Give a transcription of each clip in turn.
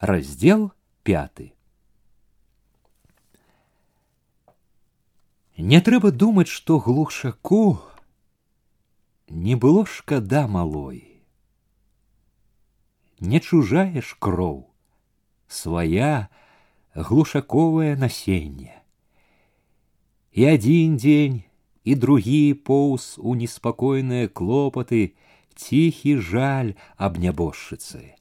раздел пятый Не трэба думаць, што глушаку не было шкада малой. Не чужая ж кроў, свая глушаковае насенне. І адзін дзень і другі поўз у неспакойныя клопаты, ціхі жаль аб нябожчыцы.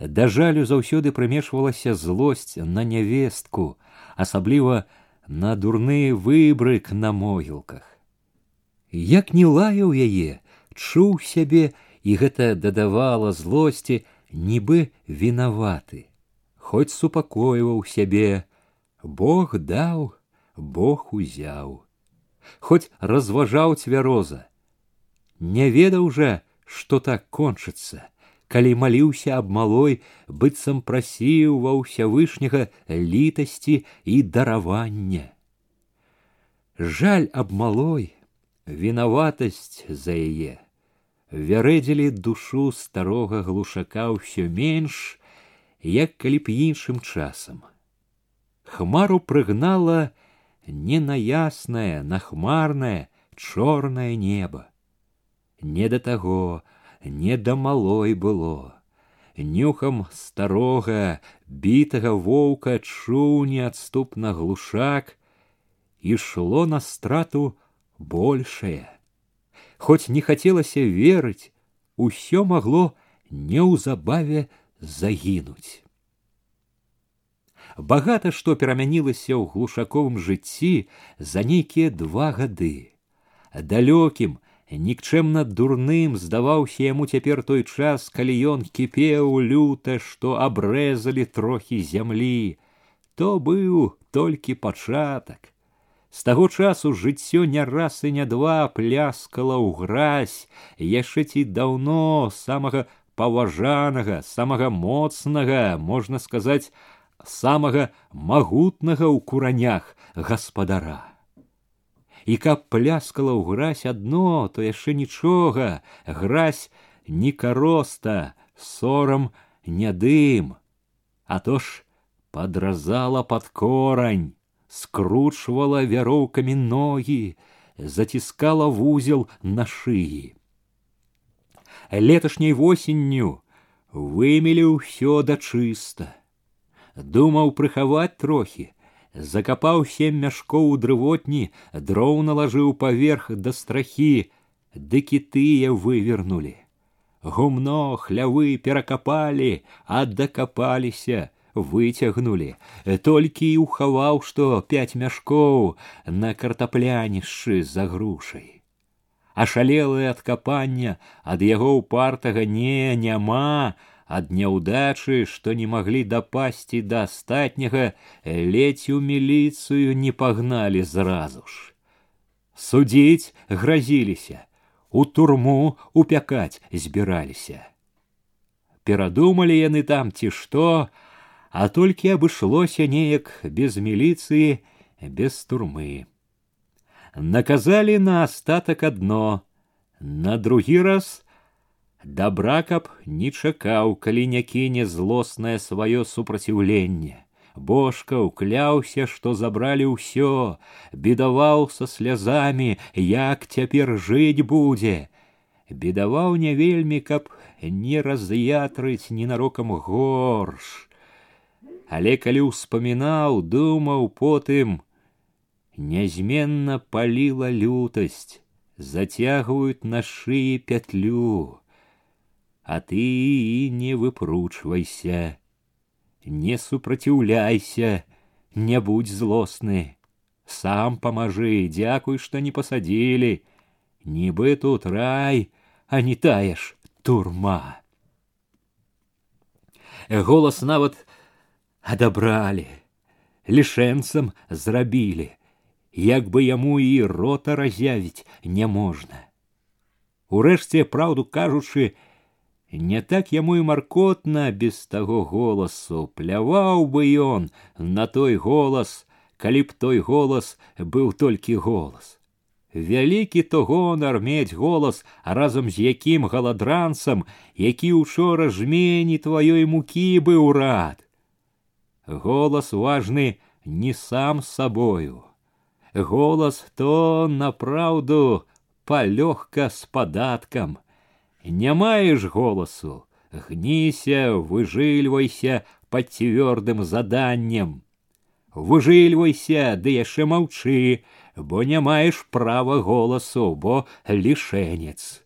Да жалю заўсёды прымешвалася злосць на нявестку, асабліва на дурны выбрык на могілках. Як не лаяў яе, чуў сябе, і гэта дадавала злосці, нібы вінаваты. Хоць супакойваў сябе, Бог даў, Бог узяў. Хоць разважаў цвяроза. Не ведаў жа, што так кончыцца Калі маліўся аб малой, быццам прасіў ва ўсявышняга літасці і даравання. Жаль аб малой, вінаватасць за яе, вярэдзілі душу старога глушака ўсё менш, як калі б іншым часам. Хмару прыгнала не на яснае, на хмарнае, чорнае неба. Не да таго, не да малой было. Нюхам старога, бітага воўка чуў неадступна глушак, ішло на страту большее. Хоць не хацелася верыць, усё магло неўзабаве загінуць. Багата што перамянілася ў глушаковым жыцці за нейкія два гады. Далёкім, нікчэмна дурным здаваўся яму цяпер той час, калі ён кіпеў люта, што абрэзалі трохі зямлі, то быў толькі пачатак. З таго часу жыццё не раз і не два пляскала ў гразь, яшчэ ці даўно самага паважанага, самага моцнага, можна сказаць, самага магутнага ў куранях гаспадара і каб пляскала ў гразь адно, то яшчэ нічога, гразь не кароста, сорам не дым, а то ж подразала под корань, скручвала вяроўкамі ногі, заціскала вузел на шыі. Леташняй восенню вымелі ўсё да чыста. Думаў прыхаваць трохі, закапаў сем мяшкоў у дрывотні, дроў налажыў паверх да страхі, дык і тыя вывернулі. Гумно хлявы перакапалі, а дакапаліся, выцягнулі, толькі і ўхаваў, што пяць мяшкоў на картаплянішчы за грушай. Ашалелае ад капання ад яго ўпартага не няма, ад няўдачы, што не маглі дапасці да астатняга, ледзь у міліцыю не пагналі зразу ж. Судзіць гразіліся, у турму упякаць збіраліся. Перадумалі яны там ці што, а толькі абышлося неяк без міліцыі, без турмы. Наказалі на астатак адно, на другі раз Добра каб не чакаў, калі не кіне злоснае сваё супраціўленне. Божка ўкляўся, што забралі ўсё, бедаваў са слязамі, як цяпер жыць будзе. Бедаваў не вельмі, каб не раз'ятрыць ненарокам горш. Але калі ўспамінаў, думаў потым, нязменна паліла лютасць, зацягваюць на шыі пятлю а ты не выпручвайся, не супраціўляйся, не будь злосны, сам памажы, дзякуй, што не пасадзілі, нібы тут рай, а не тая ж турма. Голас нават адабралі, лішэнцам зрабілі, як бы яму і рота разявіць няможна. Урэшце, праўду кажучы, не так яму і маркотна без таго голасу, пляваў бы ён на той голас, калі б той голас быў толькі голас. Вялікі то гонар мець голас, разам з якім галадранцам, які учора жмені тваёй мукі быў рад. Голас важны не сам собою. Голас то направду палёгка з падаткам. Не маеш голасу, гніся, выжыльвайся под цвёрдым заданнем. Выжыльвайся, ды яшчэ маўчы, бо не маеш права голасу, бо лішэнец.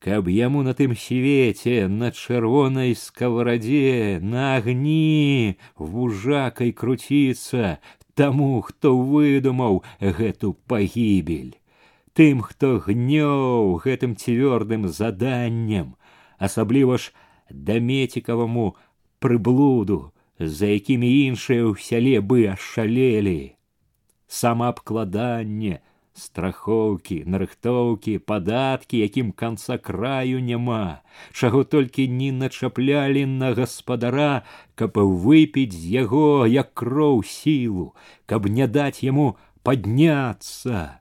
Каб яму на тым свеце на чырвонай скаварадзе на агні вужакай круціцца таму, хто выдумаў гэту пагібель. Тым, хто гнёў гэтым цвёрдым заданнем, асабліва ж дамецікаваму прыблуду, за якімі іншыя ў сяле бы ашалелі. Самаабкладанне, страхоўкі, нарыхтоўкі, падаткі, якім канца краю няма, чаго толькі не начаплялі на гаспадара, каб выпіць з яго як кроў сілу, каб не даць яму падняцца.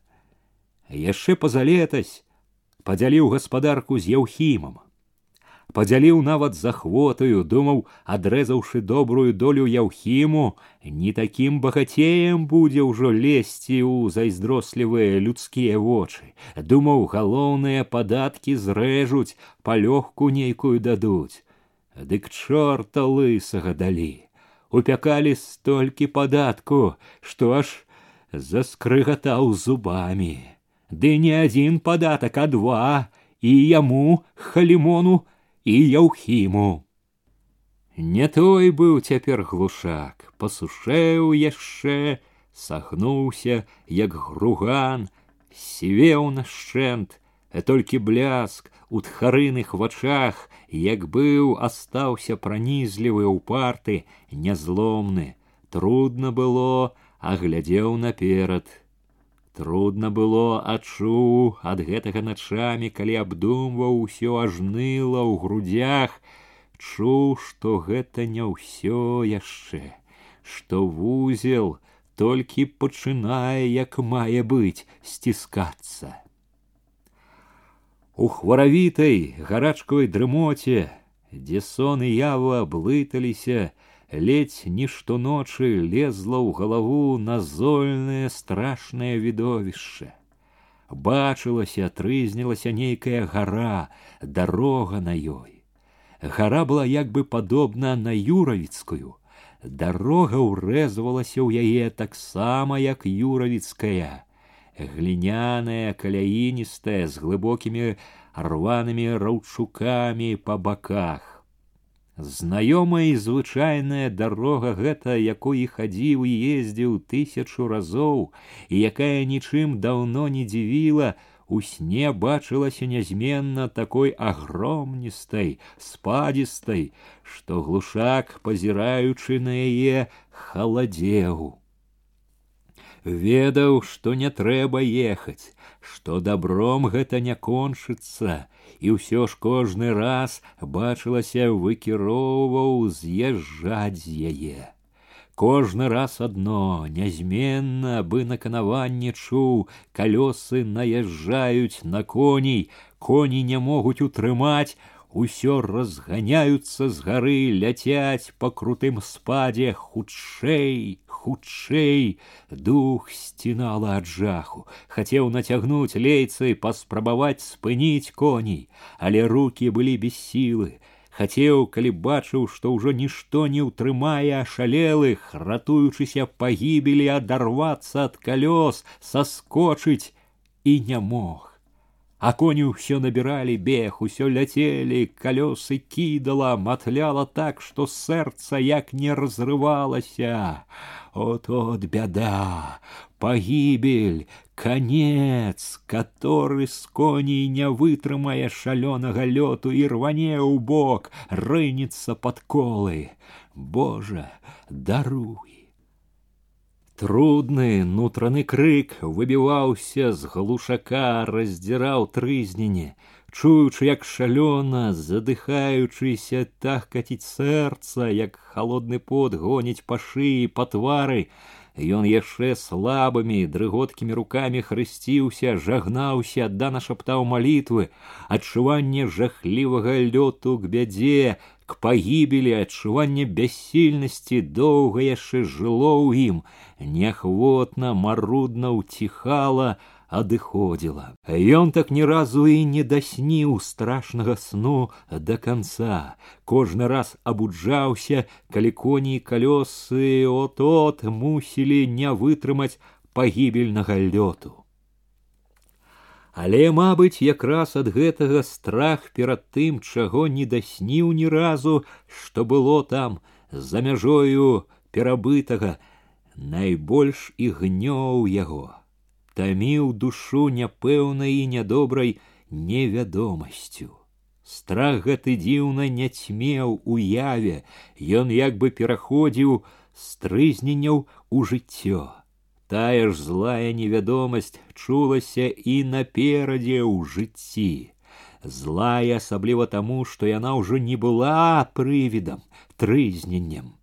Яшчэ пазалетась падзяліў гаспадарку з яўхімам падзяліў нават з ахвотаю, думаў, адрэзаўшы добрую долю яўхіму, не такім багацеем будзе ўжо лезці ў зайздрослівыя людскія вочы. Думаў, галоўныя падаткі зрэжуць, палёгку нейкую дадуць. Дык чорта лысага далі. Упякалі столькі падатку, што аж заскрыгатаў зубамі. Ды не адзін падатак, а два, і яму халімону і яўхіму. Не той быў цяпер глушак, пасушэў яшчэ, сагнуўся, як груган, сівеў нашчэнт, а толькі бляск у тхарыных вачах, як быў астаўся пранізлівы ўпарты, нязломны, трудно было, а глядзеў наперад, Трудно было адчуў ад гэтага начамі, калі абдумваў усё ажныла ў грудях, чуў, што гэта не ўсё яшчэ, што вузел толькі пачынае, як мае быць сціскацца. У хваравітай гарачкавай дрымоце, дзе сон і ява блыталіся, ледь не ночи лезла ў галаву назольнае страшнае відовішча. Бачылася, трызнілася нейкая гора, дарога на ёй. Гара была як бы падобна на юравіцкую. Дарога ўрэзвалася ў яе таксама, як юравіцкая. Гліняная, каляіністая, з глыбокімі рванымі раўчукамі па баках Знаёмая і звычайная дарога гэта, якой хадзіў і ездзіў тысячу разоў, і якая нічым даўно не дзівіла, у сне бачылася нязменна такой агромністай, спадзістай, што глушак, пазіраючы на яе, халадзеў. Ведаў, што не трэба ехаць, што добром гэта не кончыцца, і ўсё ж кожны раз бачылася выкіроўваў з'язджаць з яе. Кожны раз адно нязменна бы на канаванне чуў, калёсы наязджаюць на коней, коні не могуць утрымаць, усё разганяются з гары ляцяць по крутым спадзе хутчэй хутчэй дух сцінала ад жаху хацеў нацягнуць лейцы паспрабаваць спыніць коней але руки былі без сілы хацеў калі бачыў што ўжо нішто не ўтрымае ашалелых ратуючыся пагібелі адарвацца ад калёс саскочыць і не мог а коні ўсё набіралі бег, усё ляцелі, калёсы кідала, матляла так, што сэрца як не разрывалася. От от бяда, пагібель, конец, который з коней не вытрымае шалёнага лёту і рване ў бок, рынецца пад колы. Божа, даруй. Трудны нутраны крык выбіваўся з глушака, раздзіраў трызненне, чуючы, як шалёна, задыхаючыся так каціць сэрца, як холодны пот гоніць па шыі па твары, Ён яшчэ слабымі дрыготкімі рукамі хрысціўся, жагнаўся, аддана шаптаў малітвы, адчуванне жахлівага лёту к бядзе, к пагібелі, адчуванне бяссільнасці доўга яшчэ жыло ў ім, неахвотна, марудна ўціхала, адыходзіла. Ён так ні разу і не дасніў страшнага сну да конца. Кожны раз абуджаўся, калі коні і калёсы от-от мусілі не вытрымаць пагібельнага лёту. Але, мабыць, якраз ад гэтага страх перад тым, чаго не дасніў ні разу, што было там за мяжою перабытага, найбольш і гнёў яго таміў душу няпэўнай і нядобрай невядомасцю. Страх гэты дзіўна не цьмеў уяве, ён як бы пераходзіў з трызненняў у жыццё. Тая ж злая невядомасць чулася і наперадзе ў жыцці. Злая асабліва таму, што яна ўжо не была прывідам, трызненнем.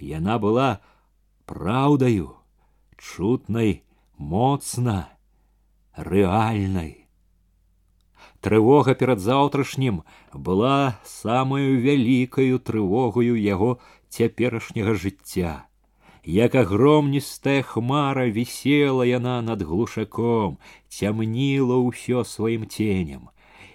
Яна была праўдаю, чутнай моцна, рэальнай. Трывога перад заўтрашнім была самую вялікаю трывогаю яго цяперашняга жыцця. Як агромністая хмара вісела яна над глушаком, цямніла ўсё сваім ценем.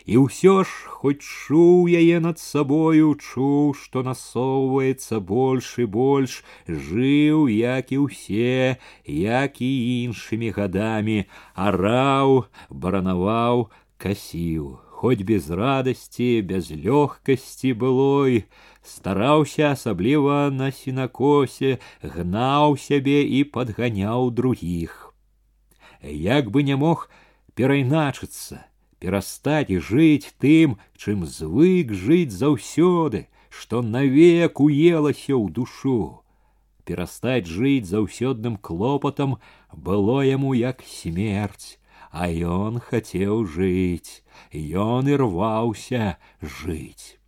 І ўсё ж хоць чуў яе над сабою, чуў, што насоўваецца больш і больш, жыў, як і ўсе, як і іншымі гадамі, араў, баранаваў, касіў, хоць без радасці, без лёгкасці былой, стараўся асабліва на сінакосе, гнаў сябе і падганяў другіх. Як бы не мог перайначыцца, перастаць жыць тым, чым звык жыць заўсёды, што навек уелася ў душу. Перастаць жыць заўсёдным клопатам было яму як смерць, а ён хацеў жыць, ён і рваўся жыць.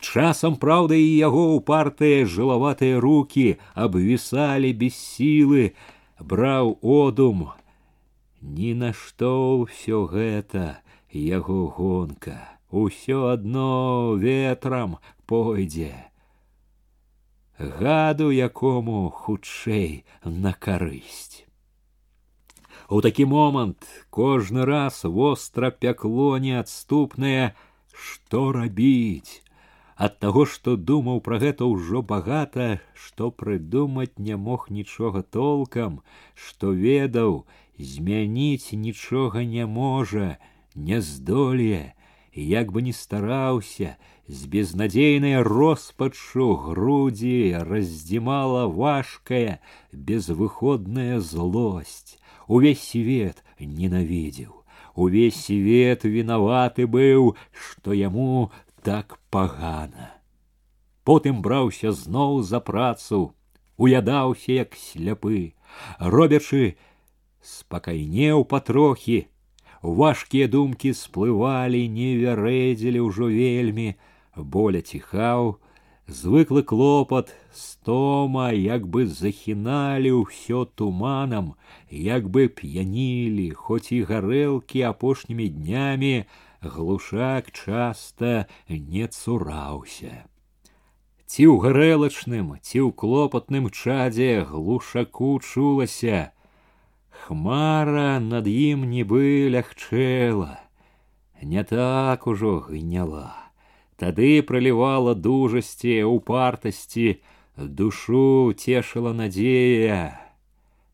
Часам, праўда, і яго упартыя жылаватыя руки абвісалі без сілы, браў одум, ні на што ўсё гэта яго гонка, усё адно ветрам пойдзе. Гаду якому хутчэй на карысць. У такі момант кожны раз востра пякло неадступнае, што рабіць. Ад таго, што думаў пра гэта ўжо багата, што прыдумаць не мог нічога толкам, што ведаў, змяніць нічога не можа, не здолее, як бы не стараўся, з безнадзейнай роспачу грудзі раздзімала важкая, безвыходная злосць. Увесь свет ненавідзеў. Увесь свет вінаваты быў, што яму так пагана. Потым браўся зноў за працу, уядаўся як сляпы, робячы спакайнеў патрохі, важкія думкі сплывалі, не вярэдзілі ўжо вельмі, боля ціхаў, звыклы клопат, стома як бы захіналі ўсё туманам, як бы п'янілі, хоць і гарэлкі апошнімі днямі, глушак часта не цураўся. Ці ў гарэлачным, ці ў клопатным чадзе глушаку чулася, Хмара над ім нібы лягчэла, не так ужо гняла. Тады пролівала дужасці, упартасці, душу цешыла надзея.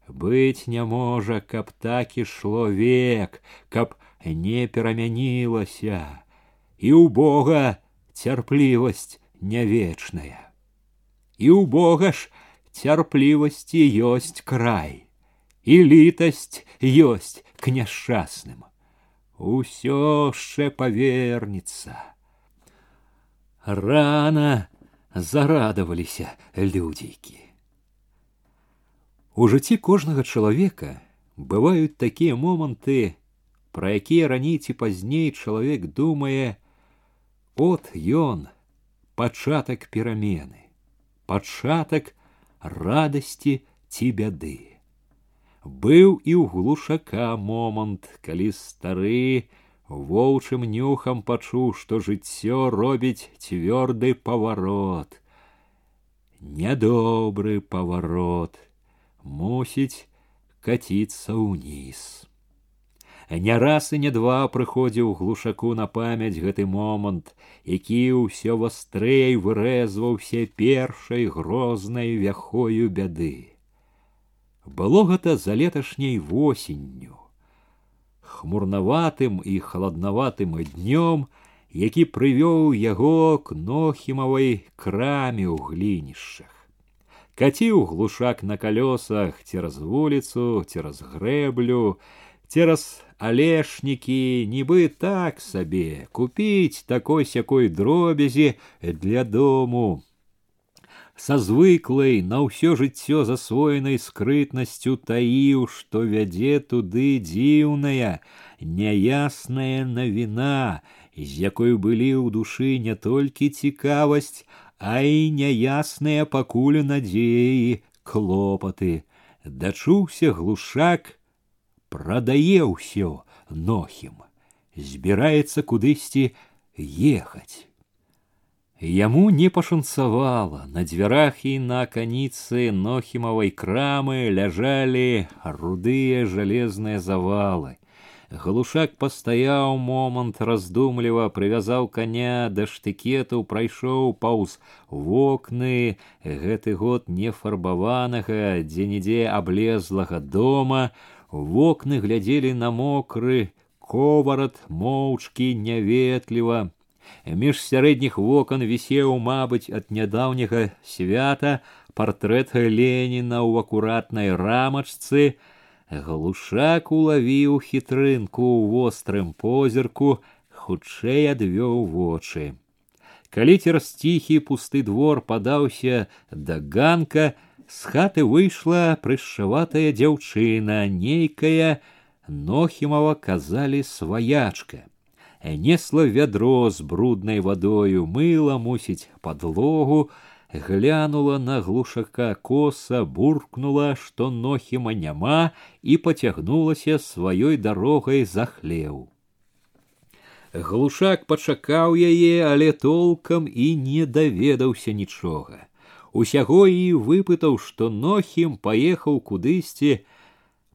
Быць не можа, каб так ішло век, каб не перамянілася, і ў Бога цярплівасць не вечная. І ў Бога ж цярплівасці ёсць край і літасць ёсць к няшчасным. Усё яшчэ павернецца. Рана зарадаваліся людзейкі. У жыцці кожнага чалавека бываюць такія моманты, пра якія раней ці пазней чалавек думае: от ён, пачатак перамены, пачатак радасці ці бяды. Быў і ў глушака момант, калі стары воўчым нюхам пачуў, што жыццё робіць цвёрды паварот. Нядобры паварот, мусіць каціцца ўніз. Не раз і не два прыходзіў глушаку на памяць гэты момант, які ўсё вастрэй вырэзваўся першай грознай вяхою бяды. Было гэта за леташняй восенню. Хмурнаватым і халаднаватым днём, які прывёў яго к нохімавай краме ў глінішчах. Каціў глушак на калёсах цераз вуліцу, цераз грэблю, цераз алешнікі нібы так сабе купіць такой сякой дробязі для дому са звыклай на ўсё жыццё засвоенай скрытнасцю таіў што вядзе туды дзіўная няясная навіна з якой былі ў душы не толькі цікавасць а і няясныя пакуль надзеі клопаты дачуўся глушак прадае ўсё нохім, збіраецца кудысьці ехаць. Яму не пашанцавала, на дзвярах і на каніцы нохімавай крамы ляжалі рудыя жалезныя завалы. Глушак пастаяў момант раздумліва, прывязаў коня да штыкету, прайшоў паўз вокны гэты год нефарбаванага, дзе-нідзе аблезлага дома, вокны глядзелі на мокры коварат моўчкі няветліва. Між сярэдніх вокон вісеў, мабыць, ад нядаўняга свята партрэт Леніна ў акуратнай рамачцы. Глушак улавіў хітрынку ў вострым позірку, хутчэй адвёў вочы. Калі цераз ціхі пусты двор падаўся да ганка, з хаты выйшла прышчаватая дзяўчына, нейкая нохімава казалі сваячка. Несла вядро з бруднай вадою, мыла мусіць падлогу, глянула на глушака коса, буркнула, што нохіма няма і пацягнулася сваёй дарогай за хлеў. Глушак пачакаў яе, але толкам і не даведаўся нічога усяго і выпытаў, што нохім паехаў кудысьці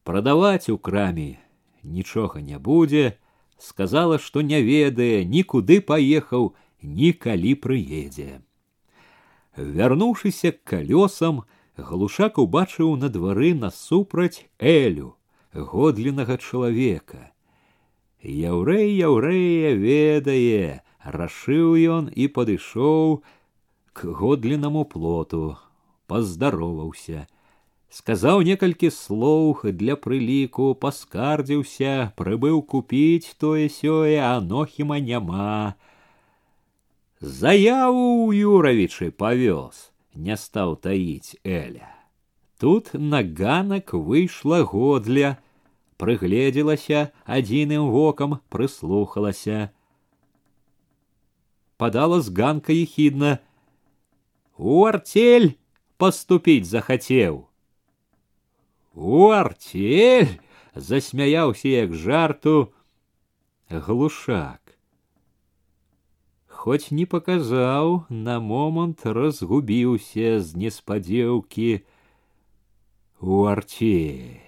прадаваць у краме нічога не будзе, сказала, што не ведае, нікуды паехаў, нікалі прыедзе. Вярнуўшыся к калёсам, глушак убачыў на двары насупраць элю годленага чалавека. Яўрэй яўрэя ведае, рашыў ён і падышоў, к годленнаму плоту, паздароваўся. Сказаў некалькі слоў для прыліку, паскардзіўся, прыбыў купіць тое сёе, а нохіма няма. Заяву ў Юравічы павёз, не стаў таіць Эля. Тут на ганак выйшла годля, прыгледзелася адзіным вокам, прыслухалася. Падала з ганка ехідна, у артель поступить захотел. У артель засмяяўся як жарту глушак. Хоць не паказаў, на момант разгубіўся з неспадзеўкі у артель.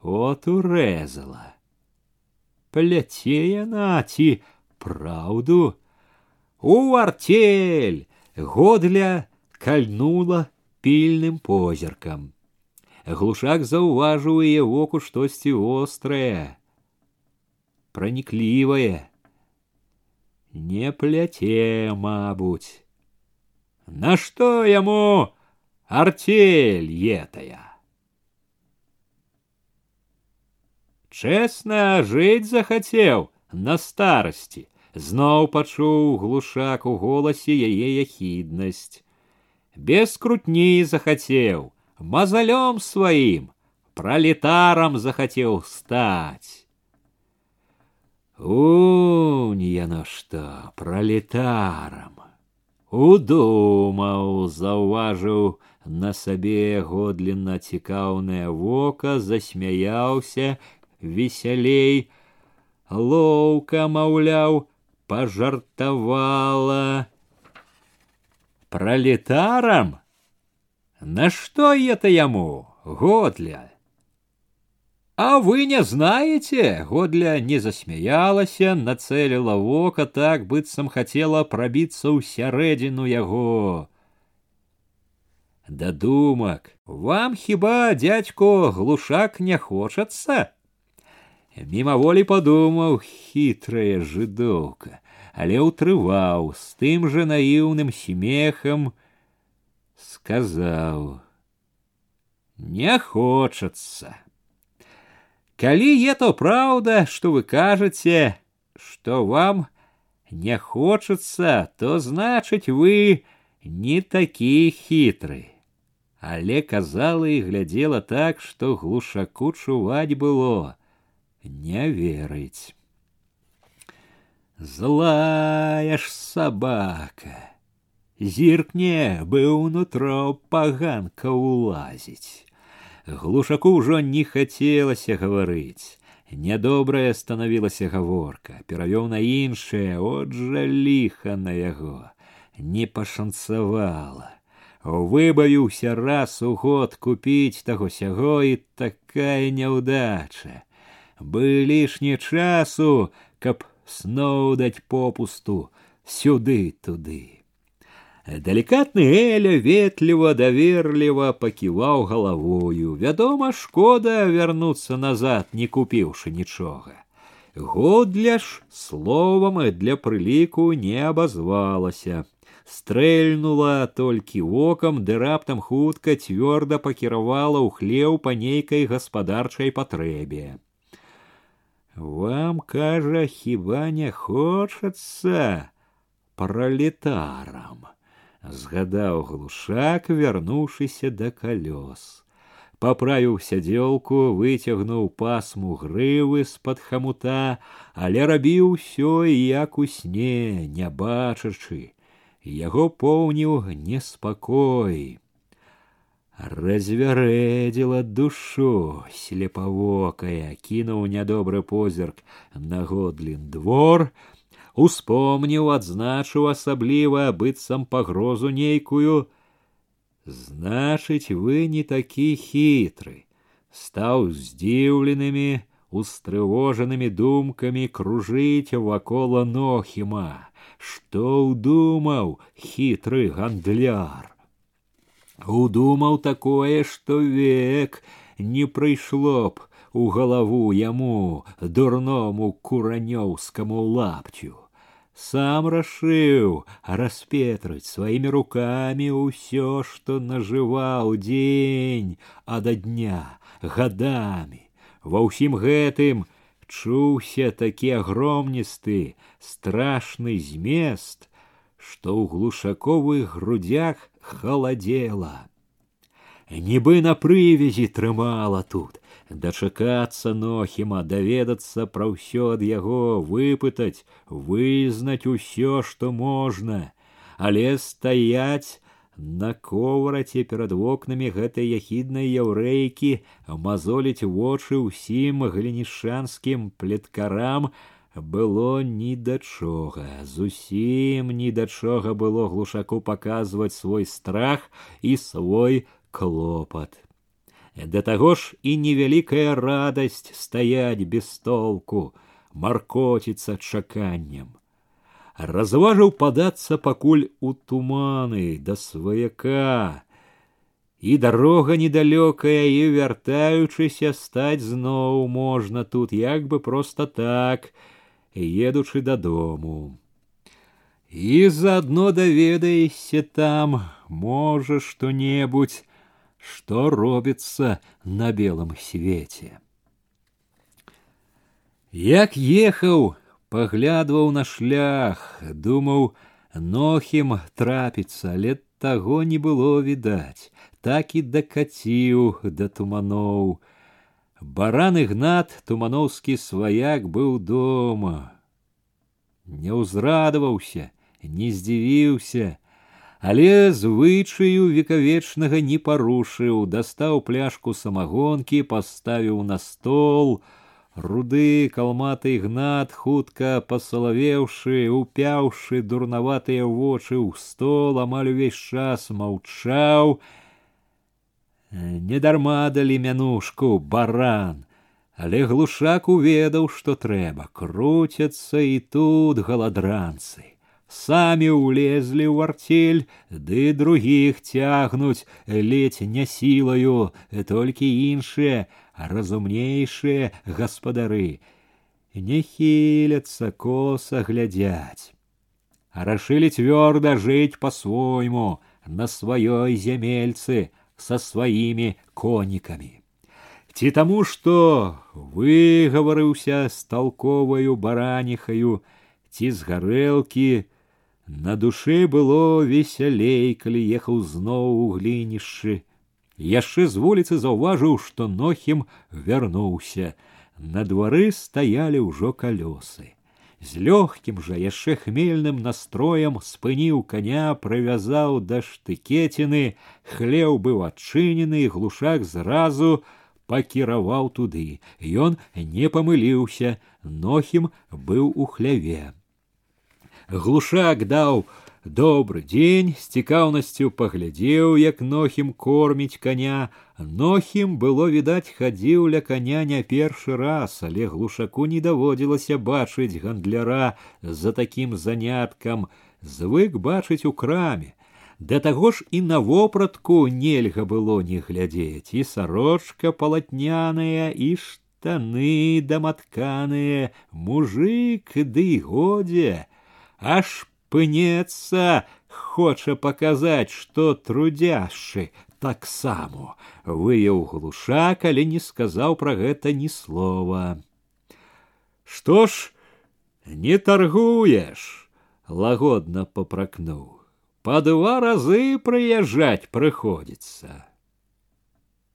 От урэзала. Пляце яна ці праўду. У артель годля кальнула пільным позіркам. Глушак заўважыў яе воку штосьці острае, праніклівае, не пляце, мабуць. Нашто яму артель етая? Чэсна жыць захацеў на старасці, зноў пачуў глушак у голасе яе яхіднасць без крутні захацеў, мазалём сваім, пролетарам захацеў стаць. У, не яно што, пролетарам. Удумаў, заўважыў на сабе годлінна цікаўнае вока, засмяяўся весялей, лоўка, маўляў, пожартовала. Пролетаром? На что это ему, Годля? А вы не знаете? Годля не засмеялася, нацелила вока так, быццам хотела пробиться ў сярэдзіну яго. Да думак, вам хіба, дядько, глушак не хочется? Мімаволі падумаў хітрая жыдоўка, але ўтрываў з тым жа наіўным смехам, сказаў: « Не хочется. Калі это правда, что вы кажаце, что вам не хочется, то значыць вы не такі хітры. Але казала і глядзела так, што глушаку чуваць было не верить. Злая ж собака, зіркне быў нутро паганка ўлазіць. Глушаку ўжо не хацелася гаварыць. Нядобрая станавілася гаворка, перавёў на іншае, от жа ліха на яго, не пашанцавала. Выбавіўся раз у год купіць таго сяго і такая няўдача бы лишне часу, каб сноў даць попусту сюды туды. Далікатны Эля ветліва даверліва паківаў галавою. Вядома, шкода вярнуцца назад, не купіўшы нічога. Годля ж словам і для прыліку не абазвалася. Стрэльнула толькі вокам, ды раптам хутка цвёрда пакіравала ў хлеў па нейкай гаспадарчай патрэбе. Вам, кажа, хіба не хочацца пролетарам, згадаў глушак, вярнуўшыся да калёс. Паправіў сядзелку, выцягнуў пасму грывы з-пад хамута, але рабіў усё як у сне, не бачачы. Яго поўніў неспакой развярэдзіла душу слепавокая кінуў нядобры позірк на годлін двор успомніў адзначыў асабліва быццам пагрозу нейкую значыць вы не такі хітры стаў здзіўленымі устрывожанымі думкамі кружыць вакола нохіма што ўдумаў хітры гандляр Удумаў такое, што век не прыйшло б у галаву яму дурному куранёўскаму лапцю. Сам рашыў распетрыць сваімі рукамі ўсё, што нажываў дзень ада дня гадамі. Ва ўсім гэтым чуўся такі агромністы страшны змест, што ў глушаковых грудях халадзела. Нібы на прывязі трымала тут, дачакацца нохіма, даведацца пра ўсё ад яго выпытаць, вызнаць усё, што можна, але стаяць на ковраце перад вокнамі гэтай яхіднай яўрэйкі, мазоліць вочы ўсім глінішанскім плеткарам, было ні да чога, зусім ні да чога было глушаку паказваць свой страх і свой клопат. Да таго ж і невялікая радасць стаяць без толку, маркоціцца чаканнем. Разважыў падацца пакуль у туманы да сваяка, і дарога недалёкая і вяртаючыся стаць зноў можна тут як бы просто так, едучы дадому. І заодно даведаешся там, можа што-небудзь, што робіцца на белом свеце. Як ехаў, паглядваў на шлях, думаў, нохім трапіцца, але таго не было відаць, так і дакаціў да туманоў, Баран ігнат тумановскі сваяк быў дома. Не ўзрадаваўся, не здзівіўся, але звычаю векавечнага не парушыў, дастаў пляшку самагонкі, паставіў на стол. Руды калматы гнат, хутка пасалавеўшы, упяўшы дурнаватыя вочы ў стол, амаль увесь час маўчаў. Недарма далі мянушку баран, але глушак уведаў, што трэба, круцяцца і тут галадранцы самі ўлезлі ў артель, ды другіх цягнуць ледзь не сілаю, толькі іншыя, разумнейшыя гаспадары. Не хіляцца коса глядзяць. Рашылі цвёрда жыць по-свойму, на сваёй зямельцы, са сваімі конікамі. Ці таму, што выгаварыўся з талковаю бараніхаю, ці з гарэлкі, на душе было весялей, калі ехаў зноў у глінішчы. Яшчэ з вуліцы заўважыў, што нохім вярнуўся. На двары стаялі ўжо калёсы. З лёгкім жа яшчэ хмельным настроем спыніў коня, прывязаў да штыкеціны, хлеў быў адчынены, глушак зразу пакіраваў туды. Ён не памыліўся, нохім быў у хляве. Глушак даў добры дзень, з цікаўнасцю паглядзеў, як нохім корміць коня. Нохім было відаць хадзіў ля коня не першы раз, але глушаку не даводзілася бачыць гандляра за такім заняткам, звык бачыць у краме. Да таго ж і на вопратку нельга было не глядзець, і сарочка палатняная, і штаны даматканыя, мужик ды годзе аж пынецца, хоча паказаць, што трудяшчы таксама выяў глушак, але не сказаў пра гэта ні слова. Што ж, не таргуеш, лагодна попракнуў. Па два разы прыязджаць прыходзіцца.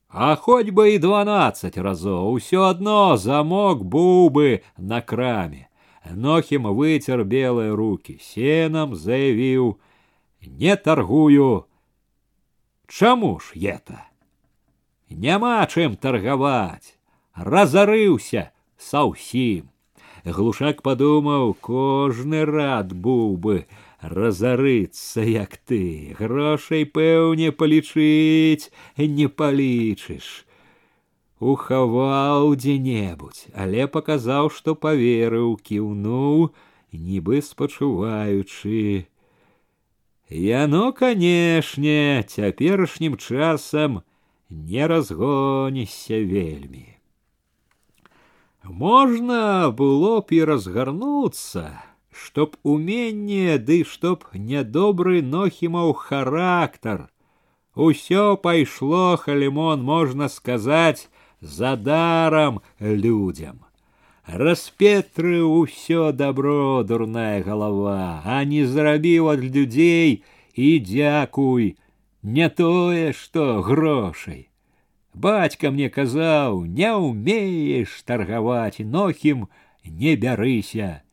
А хоть бы і дванаццаць разоў усё адно замок быў бы на краме. Нохим вытер белые руки сеном, заявіў: « Не торгую. Чаму ж это? Няма чым таргаваць, разарыўся саўсім. Глушак падумаў, кожны рад быў бы разарыцца, як ты, грошай пэўне палічыць не палічыш ухаваў дзе-небудзь, але паказаў, што паверыў, кіўнуў, нібы спачуваючы. Яно, канешне, цяперашнім часам не разгонішся вельмі. Можна было б і разгарнуцца, чтоб уменне ды чтоб нядобры нохімаў характар. Усё пайшло, халімон, можна сказаць, за даром людям. Распетры ўсё добро, дурная голова, а не зрабіў ад людзей і дзякуй, не тое, што грошай. Бацька мне казаў, не умеешь торговать, нохім не бярыся.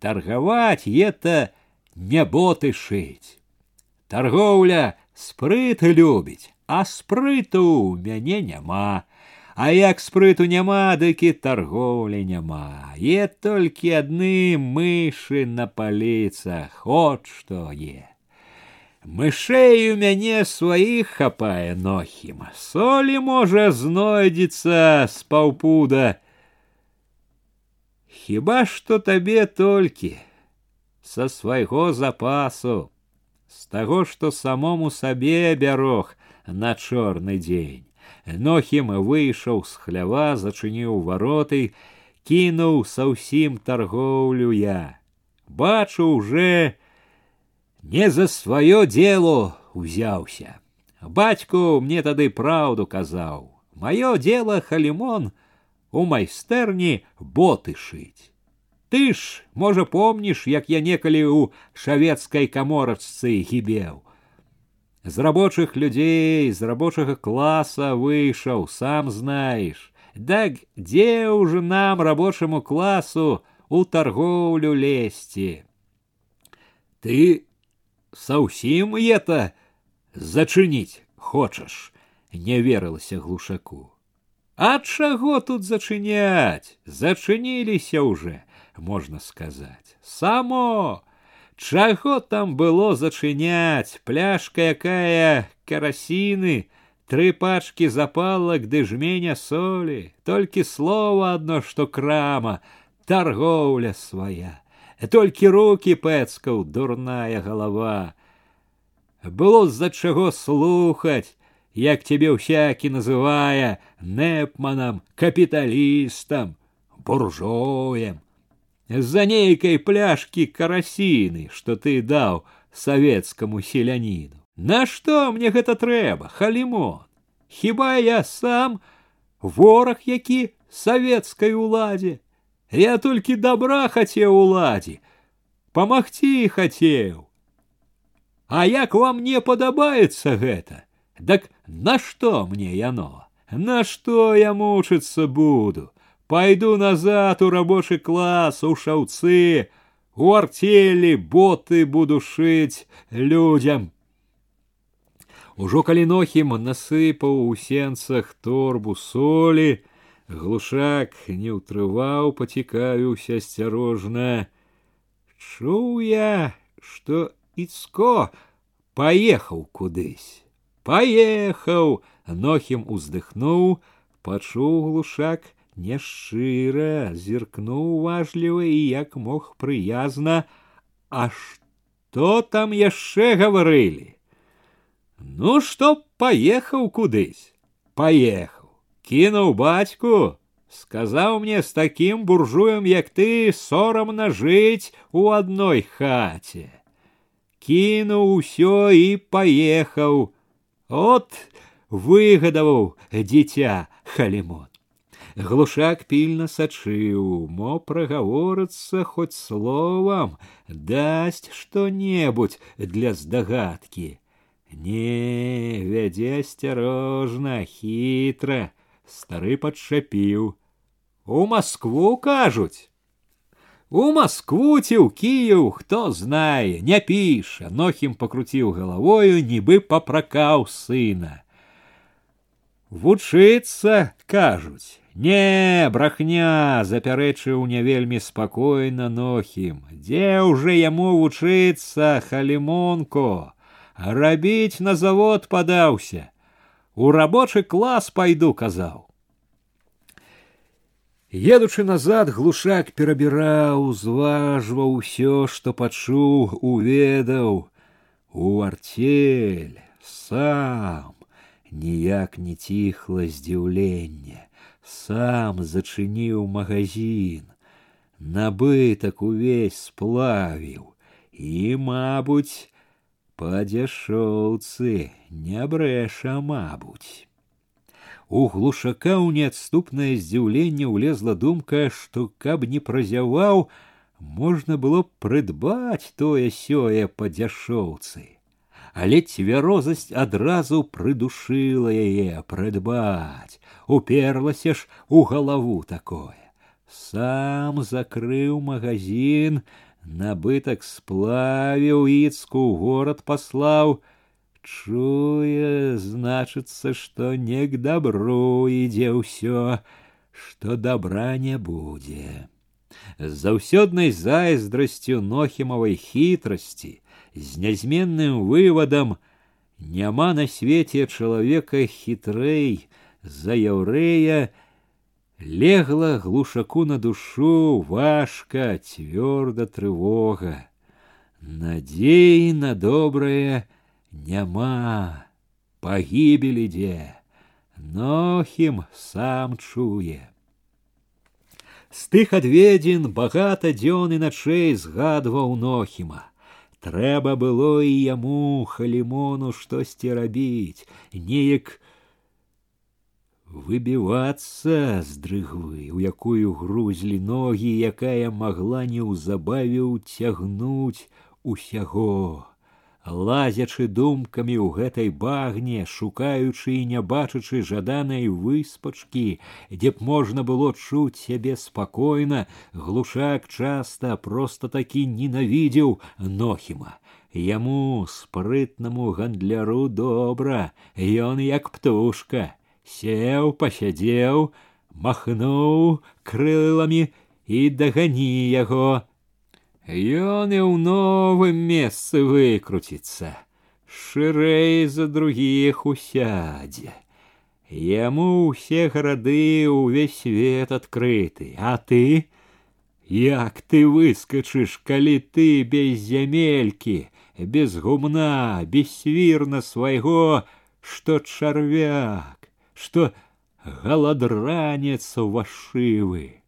Торговать это не боты шить. Торговля спрыт любіць, а спрыту мяне няма. А як спрыту няма, дык і торговля няма. Е толькі адны мышы на паліцах, от што е. Мышэй у мяне сваіх хапае нохіма. Солі можа знойдзецца з паўпуда. Хіба што табе толькі са свайго запасу, з таго, што самому сабе бярог на чорны дзень. Нохім выйшаў з хлява, зачыніў вароты, кінуў са ўсім таргоўлю я. Бачу уже не за сваё дело узяўся. Бацьку мне тады праўду казаў. Маё дело халімон у майстэрні боты шыць. Ты ж, можа, помніш, як я некалі ў шавецкай каморачцы гібеў з рабочих людзей з рабочага класа выйшаў сам знаеш так дзе ўжо нам рабочаму класу у торговлю лезці ты Саўсім это зачыніць хочаш, не верылася глушаку. А чаго тут зачыняць? Зачыніліся уже, можна сказаць. Само! Чаго там было зачыняць, пляшка якая карасіны, тры пачкі запалак ды жменя солі, толькі слова адно, што крама, торговля свая, толькі руки пэцкаў дурная голова. Было з-за чаго слухаць, як тебе всякі называя непманам, капіталістам, буржоем. За нейкай пляшки карасіны, што ты даў савецкаму селяніну. Нашто мне гэта трэба, халімон? Хіба я сам вораг які савецкай уладзе? Я толькі добра хацеў уладзе, памагчы хацеў. А як вам не падабаецца гэта? Дак Нашто мне яно? На что я мучиться буду? Пойду назад у рабочий класс, у шаўцы, у артели боты буду шить людям. Ужо калі Нохім насыпаў у сенцах торбу солі, глушак не ўтрываў, пацікавіўся асцярожна. Чуў я, што Іцко паехаў кудысь. Поехал! Нохім уздыхнуў, пачуў глушак няшчыра, зіркнуў уважліва і як мог прыязна, А што там яшчэ гаварылі? Ну што паехаў кудысь, паехаў, кінуў бацьку, сказаў мне з такім буржуем, як ты сорамна жыць у адной хаце. Кінуў усё і паехаў, От выгадаваў дзіця халімон. Глушак пільна сачыў, мо прагаворыцца хоць словам, дасць што-небудзь для здагадкі. Не, вядзе асцярожна, хітра, стары падчапіў. У Маскву кажуць. У Москву ці ў Кіяў, хто знае, не піша, Нохім пакруціў галавою, нібы папракаў сына. Вучыцца, кажуць, не, брахня, запярэчыў не вельмі спакойна Нохім. Дзе ўжо яму вучыцца, халімонко, рабіць на завод падаўся. У рабочы клас пайду казаў. Едучы назад глушак перабіраў, зважваў усё, што пачуў, уведаў у артель сам ніяк не ціхла здзіўленне, сам зачыніў магазин, набытак увесь сплавіў і, мабуць, па дзяшоўцы не брэша, мабуць. У глушака ў неадступнае здзіўленне ўлезла думка, што каб не празяваў, можна было прыдбаць тое сёе па дзяшоўцы. Але цвярозасць адразу прыдушыла яе прыдбаць, уперлася ж у галаву такое. Сам закрыў магазин, набытак сплавіў іцку горад паслаў, Чуе, значыцца, што не к добру ідзе ўсё, што добра не будзе. З заўсёднай зайздрасцю нохімавай хітрасці, з нязменным вывадам няма на свеце чалавека хітрэй за яўрэя, легла глушаку на душу важка, цвёрда трывога. Надзей на добрае, няма пагібелі дзе нохім сам чуе з тых адведзін багата дзён і начэй згадваў нохіма трэба было і яму халімону штосьці рабіць неяк выбівацца з дрыгвы у якую грузлі ногі якая магла неўзабаве ўцягнуць усяго Лазячы думкамі ў гэтай багне, шукаючы і не бачачы жаданай выспачкі, дзе б можна было чуць сябе спакойна, глушак часта проста такі ненавідзеў нохіма. яму спрытнаму гандляру добра, ён як птушка, сеў, пасядзеў, махнуў крыламі і дагані яго. Ён і ў новым месцы выкруціцца, шырэй за другіх усядзе. Яму ўсе гарады ўвесь свет адкрыты, а ты, як ты выскачыш, калі ты без зямелькі, без гумна, без свірна свайго, што чарвяк, што галадранец вашывы.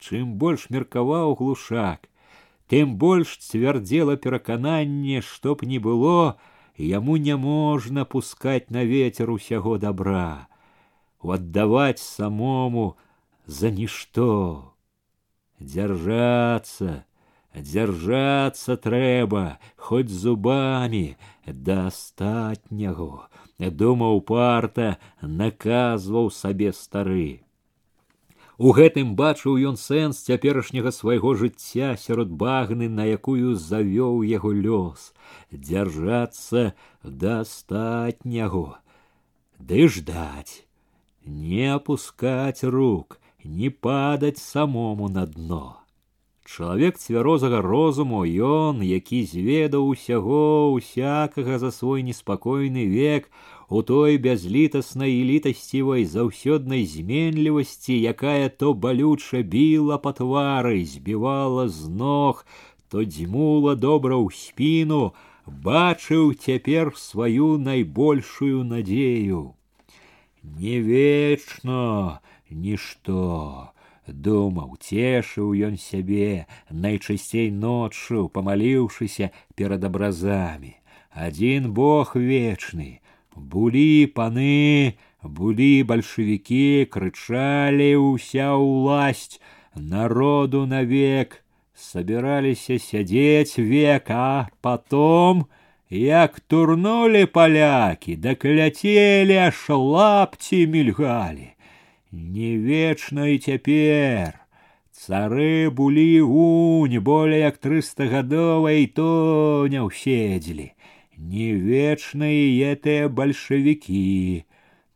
Чым больш меркаваў глушак, тым больш цвярдзела перакананне, што б не было, яму няможна пускать на ветер усяго добра, отдавать самому за ничто. Держаться, держаться трэба, хоть зубами да астатняго, думаў парта, наказваў сабе стары. У гэтым бачыў ён сэнс цяперашняга свайго жыцця сярод багны, на якую завёў яго лёс, дзяржацца да астатняго, ды ждаць, не опускать рук, не падаць самому на дно. Чалавек цвярозага розуму ён, які зведаў усяго усякага за свой неспакойны век, у той бязлітаснай і літасцівай заўсёднай зменлівасці, якая то балюча біла па твары, збівала з ног, то дзьмула добра ў спіну, бачыў цяпер сваю найбольшую надзею. Не вечна нішто, думаў, цешыў ён сябе, найчасцей ноччу, памаліўшыся перад абразамі. Адзін Бог вечны, Були паны, були большевики, кричали уся уласть, народу навек, собирались сидеть век, а потом, як турнули поляки, да клятели, аж лапти мільгалі. Не вечна і цяпер. Цары булі унь более як трыстагадовай то не ўседзелі не вечные этыя большевики.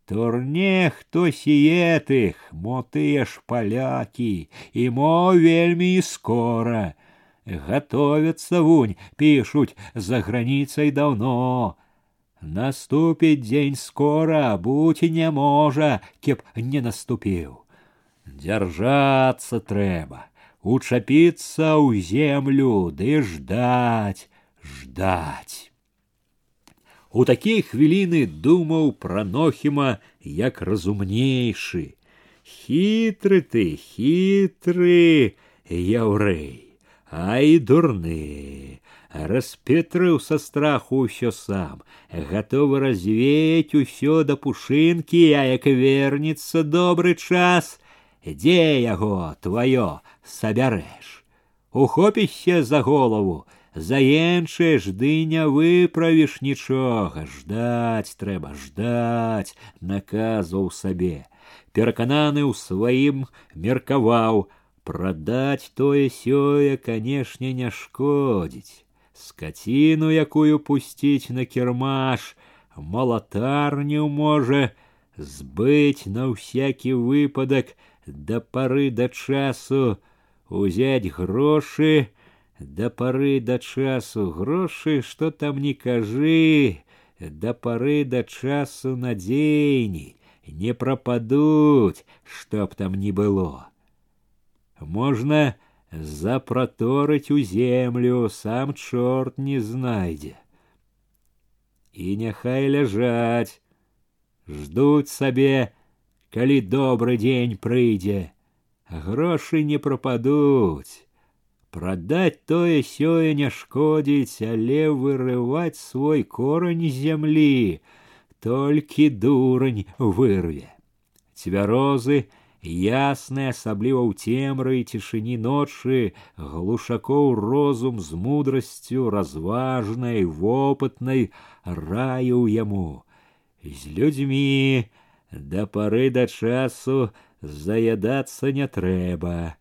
Турне хто сіетых, мо тыя ж палякі, і мо вельмі і скора. Готовятся вунь, пишут за границей давно. Наступить день скоро, будь не можа, кеп не наступил. Держаться трэба, учапіцца ў землю, ды ждать, ждать. У такія хвіліны думаў пра нохіма як разумнейшы. Хітры ты, хітры яўрэй, а і дурны. Распетрыў са страху ўсё сам, гатовы развеять усё да пушынкі, а як вернецца добры час, дзе яго тваё сабярэш. Ухопішся за голову, заенчаеш ды не выправіш нічога ждаць трэба ждаць наказваў сабе перакананы ў сваім меркаваў прадаць тое сёе канешне не шкодзіць скаціну якую пусціць на кірмаш малатарню можа збыць на ўсякі выпадак да пары да часу узяць грошы да пары да часу грошы, што там не кажы, да пары да часу надзейней, не прападуць, што б там не было. Можна запраторыць у землю, сам чорт не знайдзе. І няхай ляжаць, ждуць сабе, калі добры дзень прыйдзе, грошы не прападуць. Продать тое сёе не шкодзіць, але вырываць свой корань зямлі, толькі дурань вырве. Цвярозы, ясныя, асабліва ў цемры і цішыні ночы, глушакоў розум з мудрасцю разважнай, вопытнай раю яму. З людзьмі да пары да часу заядацца не трэба.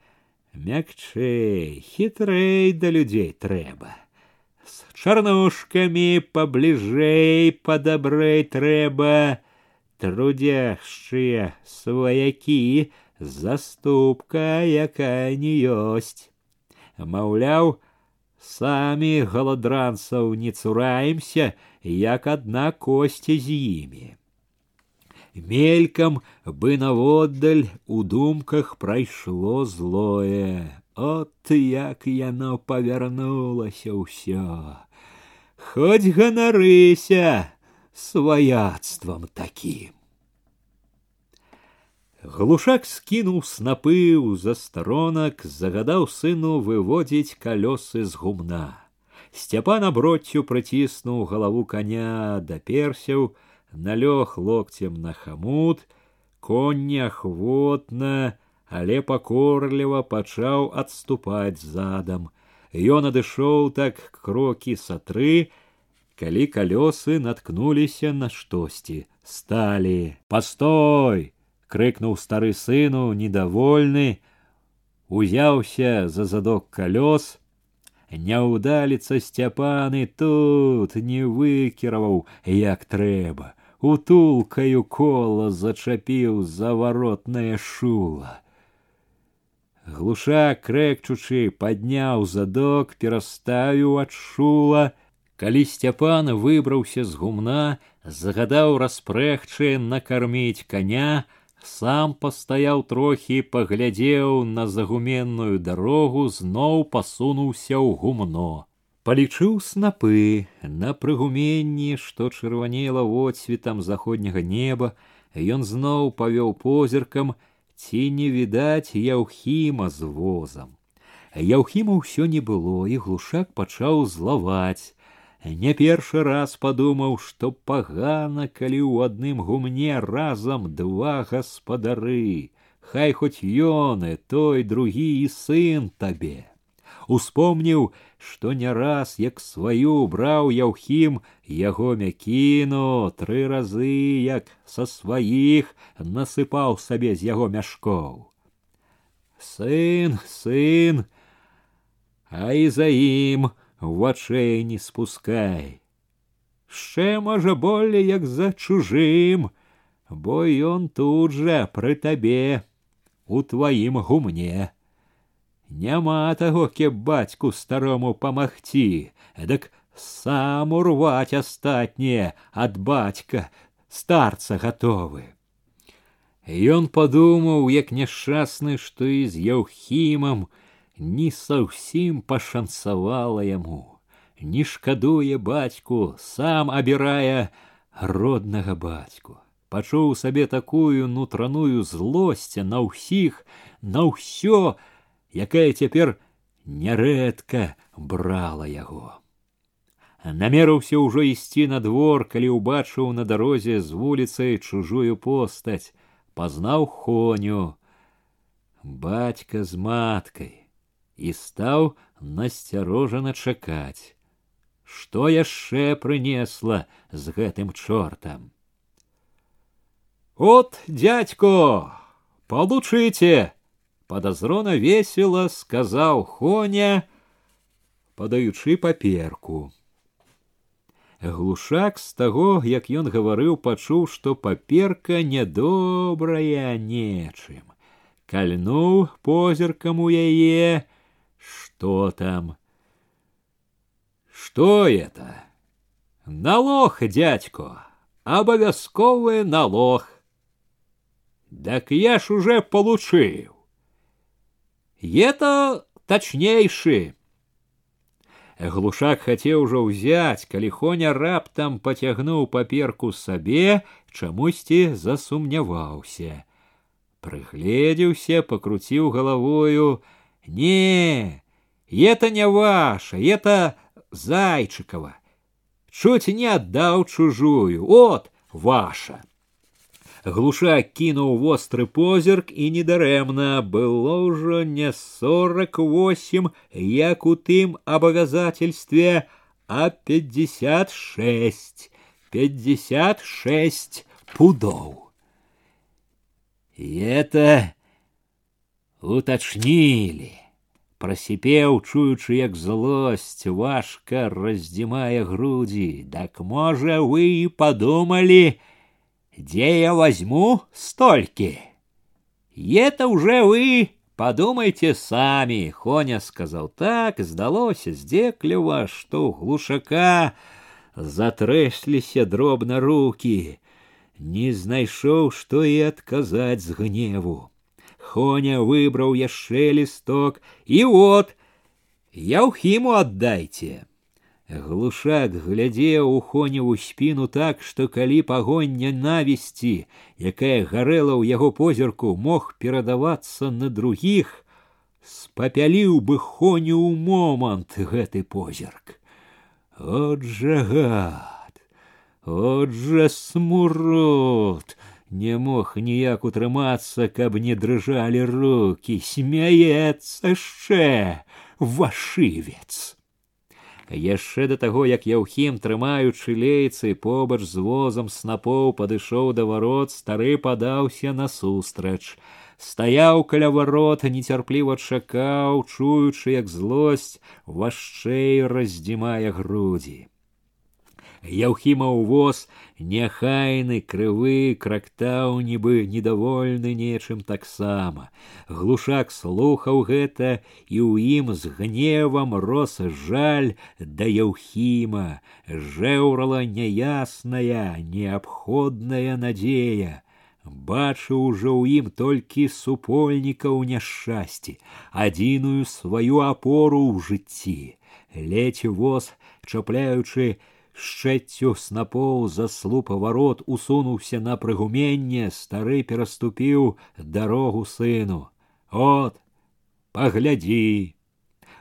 Мякчэй, хітрэй да людзей трэба. с чарнушкамі пабліжэй падабрэй трэба, трудяшчыя сваякі, заступка, якая не ёсць. Маўляў, самі галадранцаў не цураемся, як адна косці з імі. Мелькам бы наводдаль у думках прайшло злое. От як яно павярнулася ўсё. Хоць ганарыся сваяцтвам такім. Глушак скінуў снапы ў застаронак, загадаў сыну выводзіць калёсы з гумна. Сцяпан аброццю прыціснуў галаву коня даперсяў, налёг локцем на хамут, конь неахвотна, але пакорліва пачаў адступаць задам. Ён адышоў так крокі са тры, калі калёсы наткнуліся на штосьці, сталі: Пастой! крыкнуў стары сыну недовольны узяўся за задок калёс няўдаліца сцяпаны тут не выкіраваў як трэба утулкаю кола зачапіў заваротнае шула глуша крэкчучы падняў задок пераставіў ад шула калі сцяпан выбраўся з гумна загадаў распрэгчы накарміць коня сам пастаяў трохі паглядзеў на загуменную дарогу зноў пасунуўся ў гумно палічыў снапы на прыгуменні што чырванела водсветам заходняга неба ён зноў павёў позіркам ці не відаць яўхіма з возам яўхіма ўсё не было і глушак пачаў злаваць не першы раз падумаў, што пагана, калі ў адным гумне разам два гаспадары, Хай хоць ён і той другі і сын табе. Успомніў, што не раз як сваю браў яўхім яго мякіну тры разы, як са сваіх насыпаў сабе з яго мяшкоў. Сын, сын, а і за ім вачэй не спускай. Ще, можа, болей, як за чужым, бо ён тут жа пры табе, у тваім гумне. Няма таго, кеп бацьку старому памагці, дык сам урваць астатняе ад бацька, старца гатовы. Ён падумаў, як няшчасны, што і з яўхімам, не совсем пашанцавала яму, не шкадуе бацьку, сам абірае роднага бацьку. Пачуў сабе такую нутраную злосць на ўсіх, на ўсё, якая цяпер нярэдка брала яго. Намерыўся ўжо ісці на двор, калі ўбачыў на дарозе з вуліцай чужую постаць, пазнаў хоню, бацька з маткай і стаў насцярожана чакаць, што яшчэ прынесла з гэтым чортам. От, дядько, получите, подозрона весело сказаў Хоня, падаючы паперку. Глушак з таго, як ён гаварыў, пачуў, што паперка нядобрая нечым. Кальнуў позіркам у яе, что там? Что это? Налог, дядько, обовязковый налог. Так я ж уже получил. Это точнейший. Глушак хацеў ужо ўзяць, калі хоня раптам пацягнуў паперку сабе, чамусьці засумняваўся. Прыгледзеўся, пакруціў галавою: « Не, это не ваше, это Зайчикова. Чуть не отдал чужую, от ваша. Глуша кинул вострый позірк і недарэмна было ўжо не сорок восемь, як у тым абавязательстве, а пятьдесят шесть, пятьдесят шесть пудов. И это уточнили прасіпеў, чуючы, як злосць важка раздзімае грудзі. Так можа, вы і падумалі, дзе я возьму столькі? Это уже вы подумайте сами, Хоня сказал так, здалося з дзекліва, што ў глушака затрэсліся дробна руки. Не знайшоў, што і адказаць з гневу. Хоня выбраў яшчэ лісток, і вот, яўхіму аддайце. Глушак глядзеў у хоневу спіну так, што калі пагонь нянавісці, якая гарэла ў яго позірку, мог перадавацца на другіх, спапяліў бы хоню ў момант гэты позірк. От жа гад, от жа смурод, не мог ніяк утрымацца, каб не дрыжалі руки, смяецца яшчэ вашывец. Яшчэ да таго, як Яўхім, трымаючы лейцы побач з возам снапоў падышоў да варот, стары падаўся насустрач. Стаяў каля варот, нецярпліва чакаў, чуючы, як злосць вашчэй раздзімае грудзі. Яўхімаў воз няхайны крывы крактаў нібы недовольны нечым таксама. Глушак слухаў гэта і ў ім з гневам рос жаль да Яўхіма, жэўрала няясная, неабходная надзея. Бачыў ужо ў ім толькі супольніка ў няшчасці, адзіную сваю апору ў жыцці. Ледзь воз, чапляючы шчэццю снапоў за слупа ворот усунуўся на прыгуменне, стары пераступіў дарогу сыну. От, паглядзі,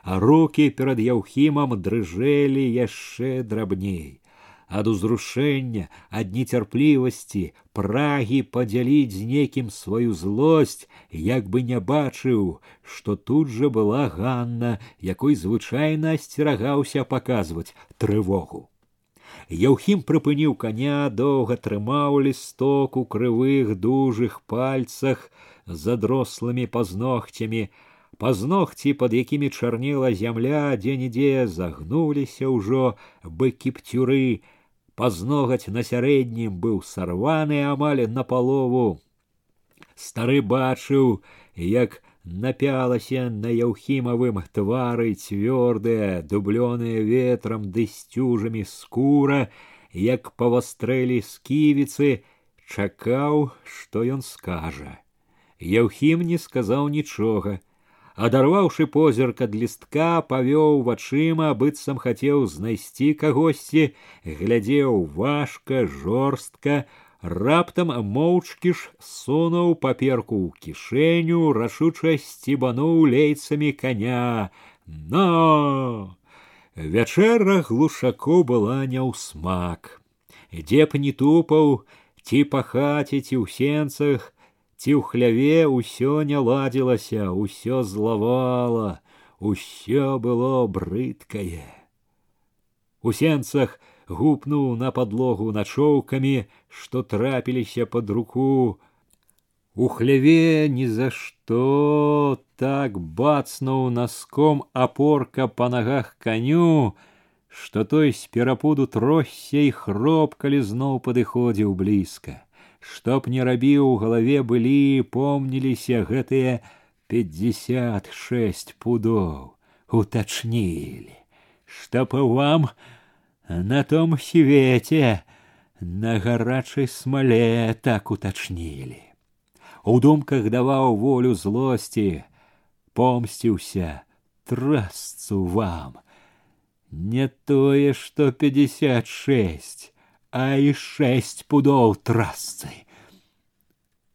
а руки перад яўхімам дрыжэлі яшчэ драбней. Ад узрушэння, ад нецярплівасці, прагі падзяліць з некім сваю злосць, як бы не бачыў, што тут жа была Ганна, якой звычайна асцерагаўся паказваць трывогу. Яўхім прыпыніў коня, доўга трымаў лісток у крывых дужых пальцах з адрослымі пазногцямі. Пазногці, пад якімі чарнела зямля, дзе-нідзе загнуліся ўжо быкі птюры. Пазногаць на сярэднім быў сарваны амаль на палову. Стары бачыў, як напялася на яўхімавым твары цвёрдая, дублёная ветрам ды сцюжамі скура, як павастрэлі сківіцы, чакаў, што ён скажа. Яўхім не сказаў нічога. Адарваўшы позірк ад лістка, павёў вачыма, быццам хацеў знайсці кагосьці, глядзеў важка, жорстка, раптам моўчкі ж сунуў паперку ў кішэню, рашуча сцібануў лейцамі коня. Но! Вячэра глушаку была не ў смак. Дзе б не тупаў, ці па хаце, ці ў сенцах, ці ў хляве ўсё не ладзілася, ўсё злавала, усё было брыдкае. У сенцах гупнуў на подлогу начоўкамі, што трапіліся под руку. У хляве ні за што так бацнуў наском апорка па нагах каню, што той з перапуду тросся і хроп, калі зноў падыходзіў блізка. Што б не рабіў у галаве былі, помніліся гэтыя пятьдесят шесть пудоў, уточнили, чтоб вам на том свете на гарачай смале так уточнили. У думках даваў волю злосці, помсціўся трасцу вам. Не тое, што пятьдесят шесть, а і шесть пудоў трасцы.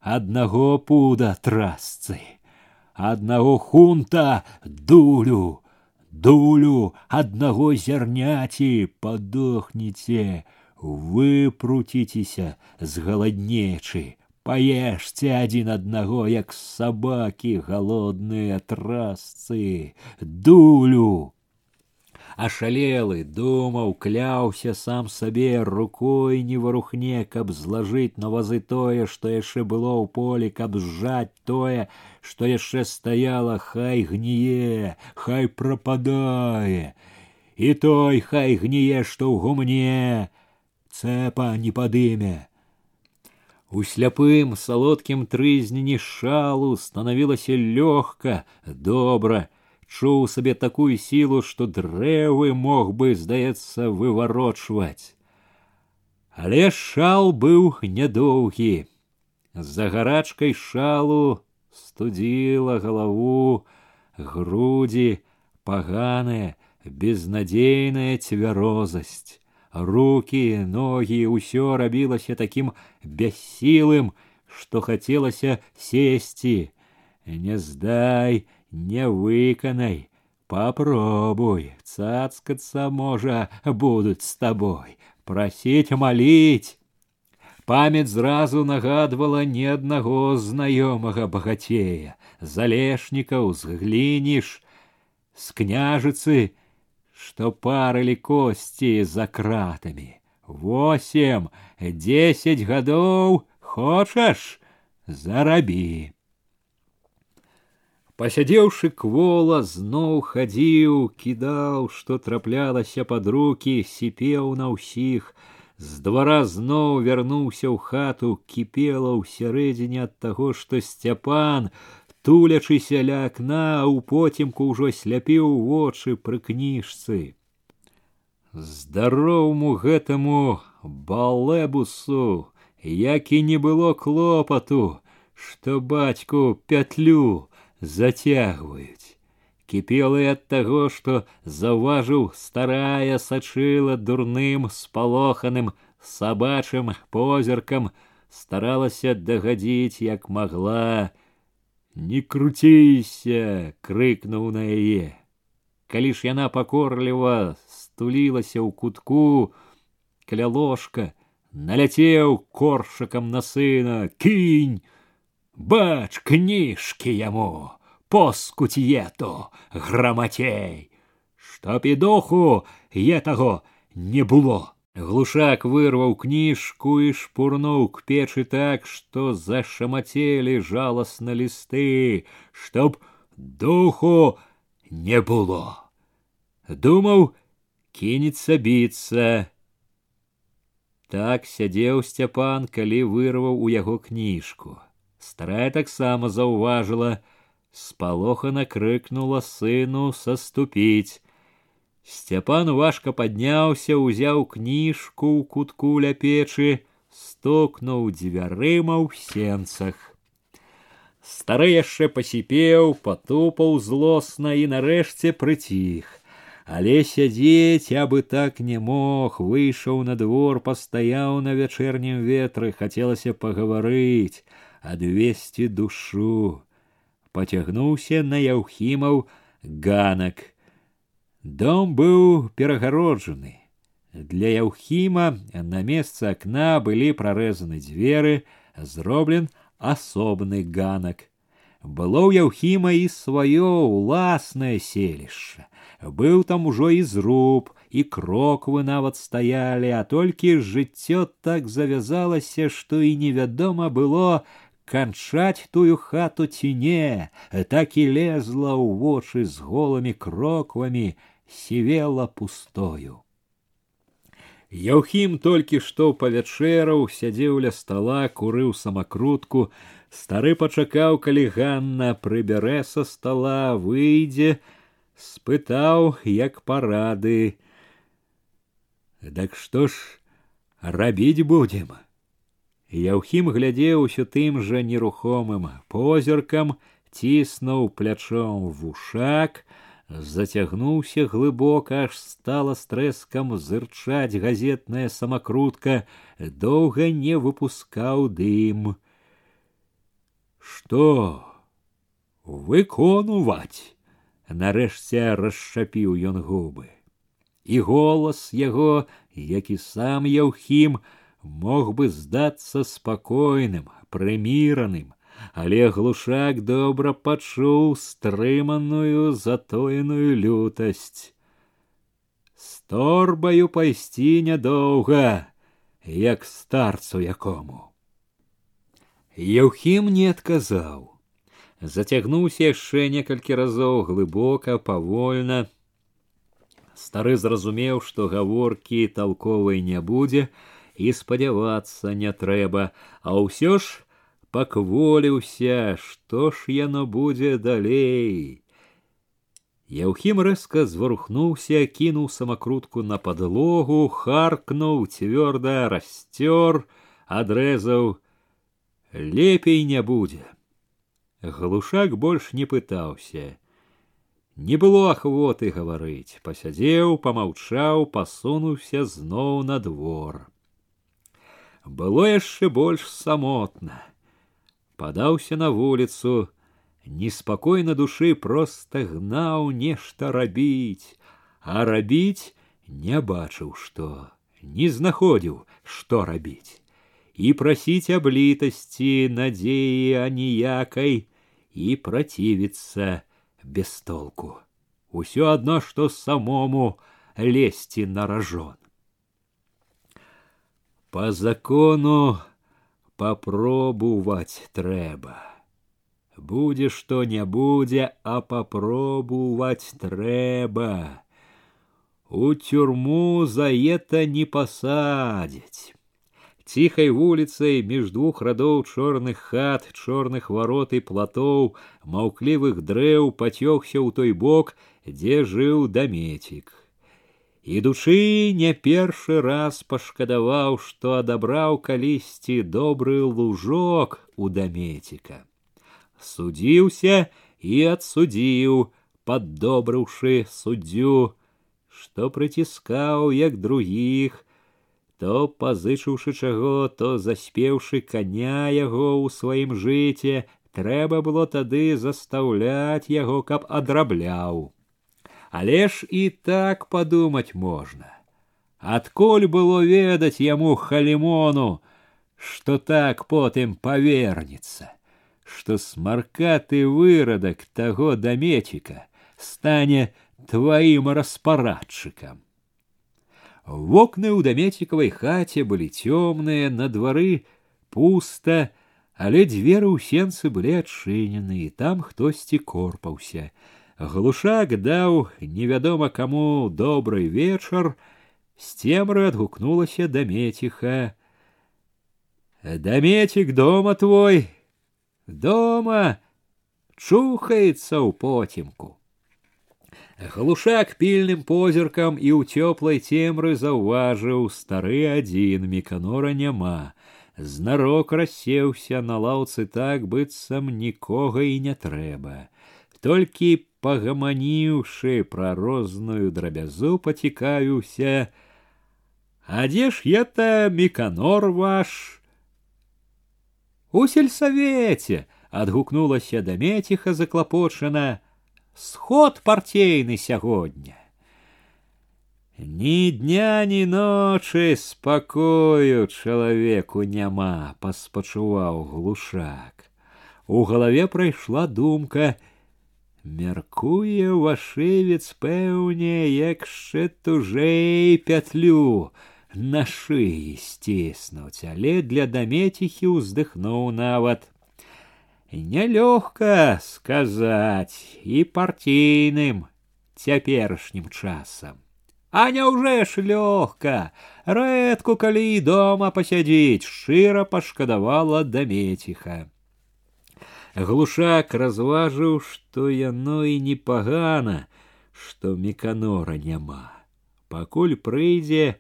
Аднаго пуда трасцы, аднаго хунта дулю, дулю аднаго зярняці падохніце, выпруціцеся з галаднечы, паешце адзін аднаго, як сабакі галодныя трасцы, дулю. ашалелы думаў кляўся сам сабе рукой не варухне каб злажыць на вазы тое што яшчэ было ў полі каб зжаць тое што яшчэ стаяла хай гніе хай прападае і той хай гніе што ў гумне цэпа не падыме у сляпым салодкім трызнені шалу станавілася лёгка добра чуў сабе такую сілу, што дрэвы мог бы, здаецца, выварочваць. Але шал быў нядоўгі. За гарачкай шалу студзіла галаву, грудзі, паганая, безнадзейная цвярозасць. Руки, ноги, ўсё рабілася такім бяссілым, што хацелася сесці. Не здай, не выканай, попробуй, цацкаться можа будут с тобой, просить молить. Памяць зразу нагадвала не аднаго знаёмага багацея, залешнікаў з глініш, з княжыцы, што парылі косці за кратамі. Восем, десять гадоў хочаш, зарабі. Пасядзеўшы квола, зноў хадзіў, кідаў, што траплялася пад рукі, сіпеў на ўсіх. З двара зноў вярнуўся ў хату, кіпела ўсярэдзіне ад таго, што сцяпан, тулячыся ля акна, а ў потімку ўжо сляпіў вочы пры кніжцы. Здароўму гэтаму балэбусу, як і не было клопату, што бацьку пятлю, зацягваюць. Кіпелы ад таго, што заўважыў старая сачыла дурным спалоханым сабачым позіркам, старалася дагадзіць як магла. Не круцейся, крыкнуў на яе. Калі ж яна пакорліва стулілася ў кутку, каля ложка, наляцеў коршакам на сына, кінь, Бач кніжкі яму, поскуть ето, граматей, Чтоб і духу е таго не было. Глушак вырваў кніжку і шпурнуў к печы так, што зашамацелі жаласна лісты, чтоб духу не было. Думаў, кінецца біцца. Так сядзеў сцяпан, калі вырваў у яго кніжку. Старая таксама заўважыла, спалохана крыкнула сыну саступіць. Сцяпан важка падняўся, узяў кніжку ў кутку ля печы, стукнуў дзвярыма ў сенцах. Стары яшчэ пасіпеў, патупаў злосна і нарэшце прыціх. Але сядзець абы так не мог, выйшаў на двор, пастаяў на вячэрнім ветры, хацелася пагаварыць адвесці душу, поцягнуўся на яўхімаў ганак. Дом быў перагароджаны. Для яўхіма на месцы акна былі прарэзаны дзверы, зроблен асобны ганак. Было ў яўхіма і сваё ўласнае селішча. Быў там ужо і зруб, і кроквы нават стаялі, а толькі жыццё так завязалася, што і невядома было, канчаць тую хату ці не, так і лезла ў вочы з голымі кроквамі, сівела пустою. Яўхім толькі што павячэраў, сядзеў ля стала, курыў самакрутку, стары пачакаў, калі Ганна прыбярэ са стала, выйдзе, спытаў, як парады. Дак што ж рабіць будзем? Яўхім глядзеў усё тым жа нерухомым позіркам, ціснуў плячом вушак, зацягнуўся глыбока, аж стала з трэскам зырчаць газетная самакрутка, доўга не выпускаў дым. Што выконуваць? Нарэшце расшапіў ён губы. І голас яго, як і сам Яўхім, мог бы здацца спакойным, прыміраным, але глушак добра пачуў стрыманую затоеную лютасць. з торбаю пайсці нядоўга, як старцу якому. Еўхім не адказаў. Зацягнуўся яшчэ некалькі разоў глыбока, павольна. Стары зразумеў, што гаворкі талковай не будзе і спадзявацца не трэба, а ўсё ж пакволіўся, што ж яно будзе далей. Яўхім рэзка зварухнуўся, кінуў самакрутку на падлогу, харкнуў, цвёрда расцёр, адрэзаў: лепей не будзе. Глушак больш не пытаўся. Не было ахвоты гаварыць, пасядзеў, памаўчаў, пасунуўся зноў на двор. Было яшчэ больш самотна. Падаўся на вуліцу, неспакой на душы проста гнаў нешта рабіць, а рабіць не бачыў што, не знаходзіў, што рабіць. І прасіць аб літасці, надзеі аніякай, і працівіцца без толку. Усё адно, што самому лезці на ражон. По закону попробовать трэба. Будзе што не будзе, а попробовать трэба. У тюрму за это не посадить. Ціхай вуліцай між двух радоў чорных хат, чорных варот і платоў, маўклівых дрэў пацёгся ў той бок, дзе жыў дамецік. Ідучы не першы раз пашкадаваў, што адабраў калісьці добры лужок у дамеціка. Судзіўся і адсудзіў, паддобрыўшы суддзю, што прыціскаў як другіх, то пазычыўшы чаго, то заспеўшы коня яго ў сваім жыце, трэба было тады застаўляць яго, каб адрабляў. Але ж і так падумаць можна. Адкуль было ведаць яму халімону, што так потым павернецца, што смаркаты вырадак таго дамеціка стане тваім распарадчыкам. Вокны ў дамецікавай хаце былі цёмныя, на двары пуста, але дзверы ў сенцы былі адчынены, і там хтосьці корпаўся. Глушак даў невядома каму добрый вечар, з цемры адгукнулася дамеціха. Дамецік дома твой, дома чухаецца ў потемку. Глушак пільным позіркам і ў цёплай цемры заўважыў стары адзін міканора няма. Знарок рассеўся на лаўцы так, быццам нікога і не трэба. Толькі пагаманіўшы пра розную драбязу пацікавіўся: А дзе ж это міканор ваш? У сельсавеце адгукнулася дамеціха заклапочана, сход партейны сягодня. Ні дня, ні ночы спакою чалавеку няма, паспачуваў глушак. У галаве прайшла думка: Мяркуе вашывец пэўне, якшчэ тужэй пятлю на шыі сціснуць, але для дамеціхі ўздыхнуў нават нялёгка сказаць і партійным цяперашнім часам. А няўжо ж лёгка, рэдку калі і дома пасядзіць, шчыра пашкадавала дамеціха. Глушак разважыў, што яно і непагана, што меканора няма. Пакуль прыйдзе,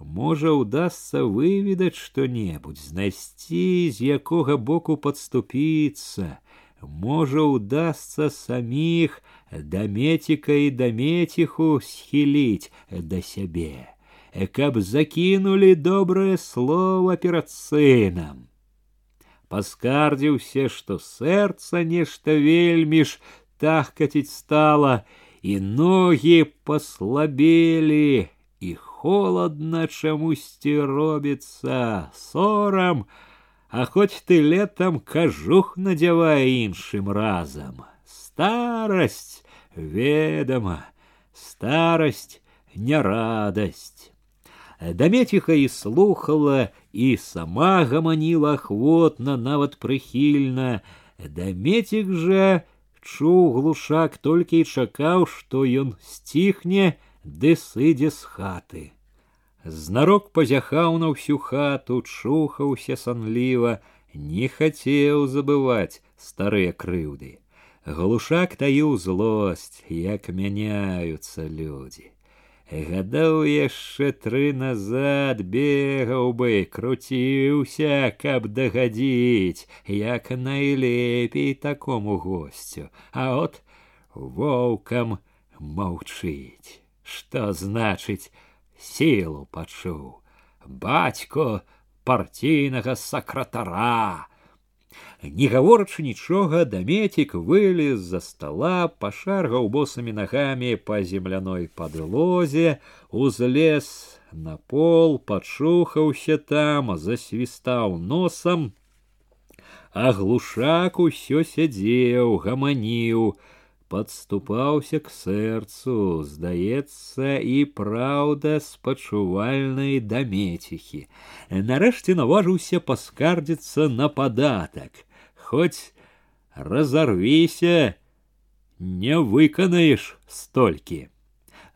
Можа, удастся выведаць што-небудзь, знайсці, з якога боку падступіцца. Можа, удастся саміх дамеціка і дамеціху схіліць да сябе, каб закінулі добрае слово перад сынам. Паскардзіўся, што сэрца нешта вельмі ж тахкаціць стала, і ногі паслабелі, і холодно чамусьці робіцца сорам, а хоць ты летом кажух надзявае іншым разам. Старасць, ведама, старасць не радость. Дамеціха і слухала і сама гаманіла ахвотна, нават прыхільна. Дамецік жа чуў глушак толькі і чакаў, што ён сціхне, ды сыдзе з хаты. Знарок пазяхаў на ўсю хату, чухаўся санліва, не хацеў забываць старыя крыўды. Глушак таіў злосць, як мяняюцца людзі. Гадаў яшчэ тры назад бегаў бы, круціўся, каб дагадзіць, як найлепей такому госцю, а от воўкам маўчыць. Што значыць сілу пачуў. Бацько партійнага сакратара, не гаворачы нічога, дамецік вылез за стола, пашаргаў босымі нагамі па земляной падлозе, узлез на пол, пачухаўся там, засвістаў носам, а глушак усё сядзеў, гаманіў, подступаўся к сэрцу, здаецца, і праўда спачувальнай дамеціхі. Нарэшце наважыўся паскардзіцца на падатак хоть разорвися, не выканаеш столькі.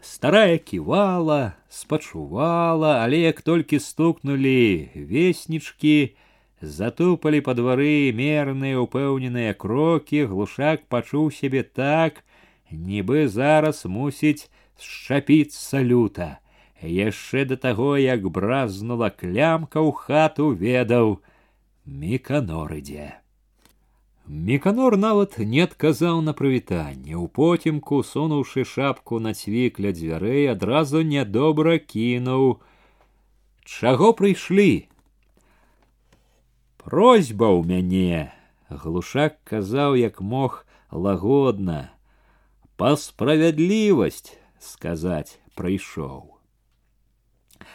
Старая кивала, спачувала, але як толькі стукнулі веснічкі, затупалі па двары мерныя упэўненыя крокі, глушак пачуў сябе так, нібы зараз мусіць шчапіцца люта. Яшчэ да таго, як бразнула клямка ў хату ведаў, міканор ідзе. Меканор нават не адказаў на прывітанне. У потімку, сунуўшы шапку на цвік ля дзвярэй, адразу нядобра кінуў: « Чаго прыйшлі? Просьба ў мяне, глушак казаў, як мог лагодна. Па справядлівасць сказаць прыйшоў.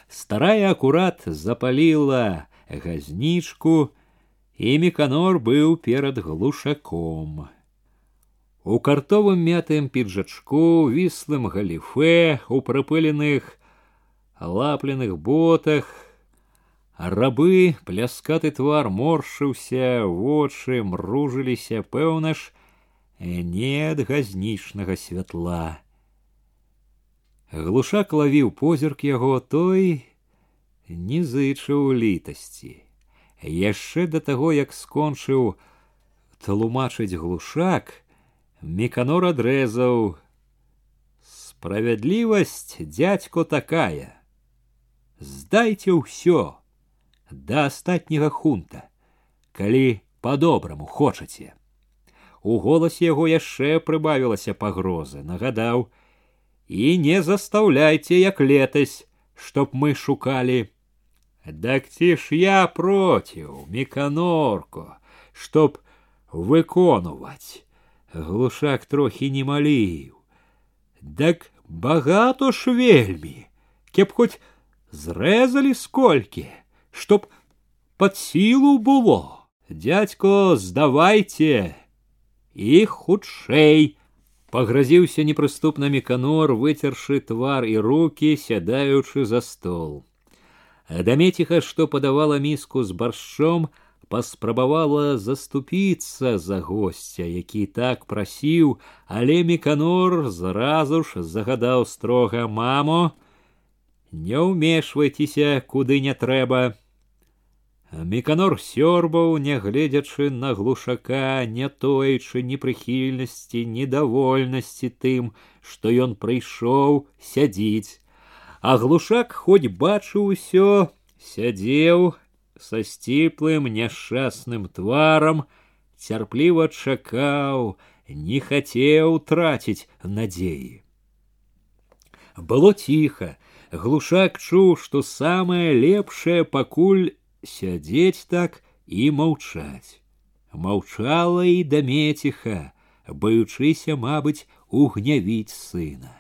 Старая акурат запаліла газнічку, і меканор быў перад глушаком. У картовым мятым піджачку, віслым галіфе, у прапыленых лапленых ботах, рабы пляскаты твар моршыўся, вочы мружыліся, пэўна ж, не ад газнічнага святла. Глушак лавіў позірк яго той не зычыў літасці Яшчэ да таго як скончыў тлумачыць глушак меканор адрэзаў справядлівасць дядько такая. Здайце ўсё да астатняга хунта калі по-добраму хочаце у голасе яго яшчэ прыбавілася пагрозы нагадаў і не застаўляйце як летась чтоб мы шукалі Дак ці ж я проціў меканорко, чтоб выконваць. Глушак трохі не маліў. Дак багато ж вельмі, кеп хоць зрэзалі сколькі, чтоб под сілу было. Дядько, здавайце і хутчэй. Пагразіўся непрыступна меканор, выцершы твар і руки, сядаючы за стол. Дамеціха, што падавала міску з баршчом, паспрабавала заступіцца за госця, які так прасіў, але меканор зразу ж загадаў строга маму: Не ўмешвайцеся, куды не трэба. Меканор сёрбаў, нягледзячы на глушака, не тоечы ні прыхільнасці, недовольнасці тым, што ён прыйшоў сядзіць а глушак хоць бачыў усё, сядзеў са сціплым няшчасным тварам, цярпліва чакаў, не хацеў траціць надзеі. Было ціха, глушак чуў, што самае лепшае пакуль сядзець так і маўчаць. Маўчала і дамеціха, баючыся, мабыць, угнявіць сына.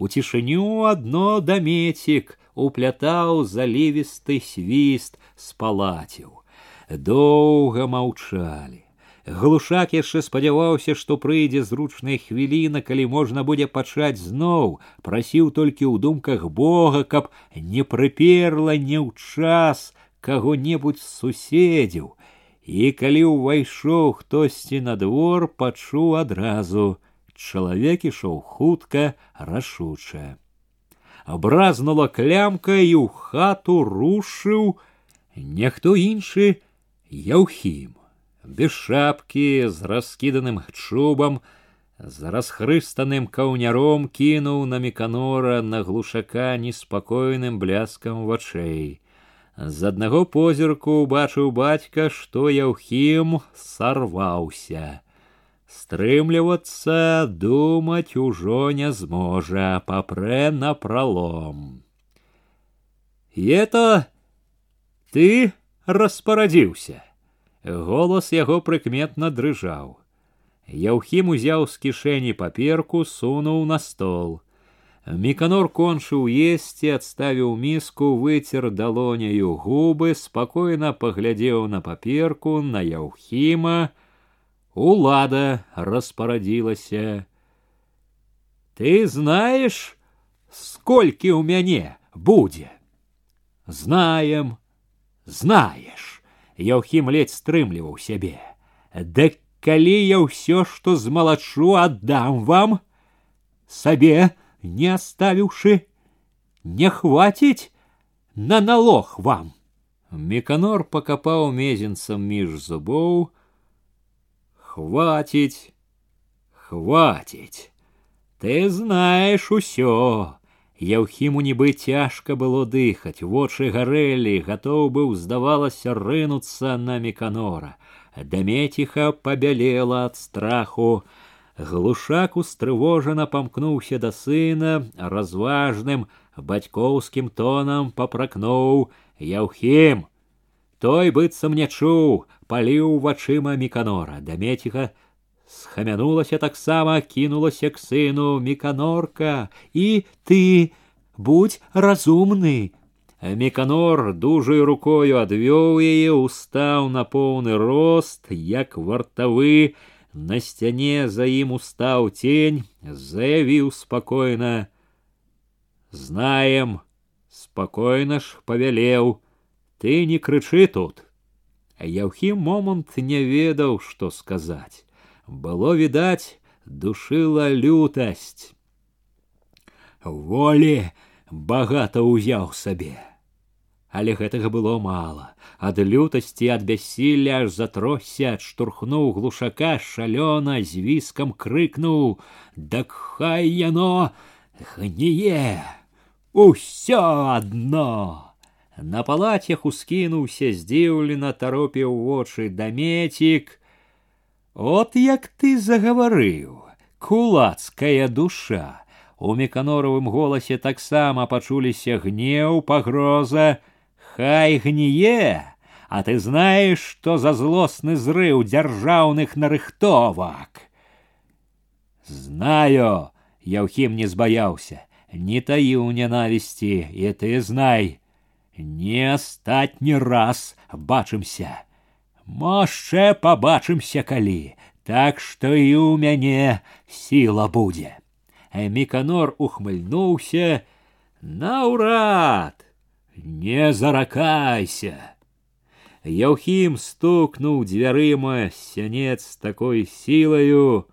У цішыню адно дамецік уплятаў залівісты свіст з палаціў. Доўга маўчалі. Глушак яшчэ спадзяваўся, што прыйдзе зручная хвіліна, калі можна будзе пачаць зноў, прасіў толькі ў думках Бога, каб не прыперла не ў час каго-небудзь з суседзяў. І калі ўвайшоў хтосьці на двор, пачуў адразу. Чалавек ішоў хутка, рашуча. Абразнула клямка і ў хату рушыў нехто іншы Яўхім без шапкі з раскіданым чубам, з расхрыстаным каўняром кінуў на меканора на глушака неспакойным бляскам вачэй. З аднаго позірку убачыў бацька, што яўхім сарваўся. Стрымлівацца думаць ужо не зможа, папрэ на пролом. И это ты распарадзіўся. Голос яго прыкметна дрыжаў. Яўхім узяў з кішэні паперку, сунуў на стол. Міканор кончыў есці, адставіў міску, выцер далоняю губы, спакойна паглядзеў на паперку, на яўхіма. Улада распарадзілася. Ты знаешь, сколькі ў мяне будзе? Знаем, знаешь. Яўхім ледзь стрымліваў сябе. Да калі я ўсё, што змалачу, аддам вам, сабе не аставіўшы, не хваціць на налог вам. Меканор пакапаў мезенцам між зубоў. Хваціць, хваціць. Ты знаешь усё. Яўхіму нібы цяжка было дыхаць, вочы гарэлі, гатоў быў, здавалася, рынуцца на меканора. Дамеціха пабялела ад страху. Глушак устрывожана памкнуўся да сына, разважным, бацькоўскім тонам папракнуў: Яўхім! Той быццам не чуў, паліў вачыма меканора. Дамеціха схамянулася таксама кінулася к сыну меканорка і ты будь разумны меканор дужай рукою адвёў яе устаў на поўны рост як вартавы на сцяне за ім устаў тень заявіў спакойна знаем спакойна ж павялеў ты не крычы тут Яўхім момант не ведаў, што сказаць было відаць душыла лютасць волі багата ўзяў сабе але гэтага было мала ад лютасці ад бяссілля аж затросся адштурхнуў глушака шалёна з віскам крыкнуў дак хай яно гніе усё адно на палацях ускінуўся здзіўлена таропіў вочы дамецік От як ты загаварыў, кулацкая душа. У меканоровым голасе таксама пачуліся гнеў, пагроза, Хай гніе, а ты знаеш, што за злосны зрыў дзяржаўных нарыхтовак. Знаю, Яўхім не збаяўся, не таіў ненавісці, і ты знай, не астатні раз бачымся. Моще побачимся калі, так што і ў мяне сіла будзе. Міканор ухмыльнуўся, наўрад, не заракайся. Яўхім стукнуў дзвярыма сянец такой сілаю,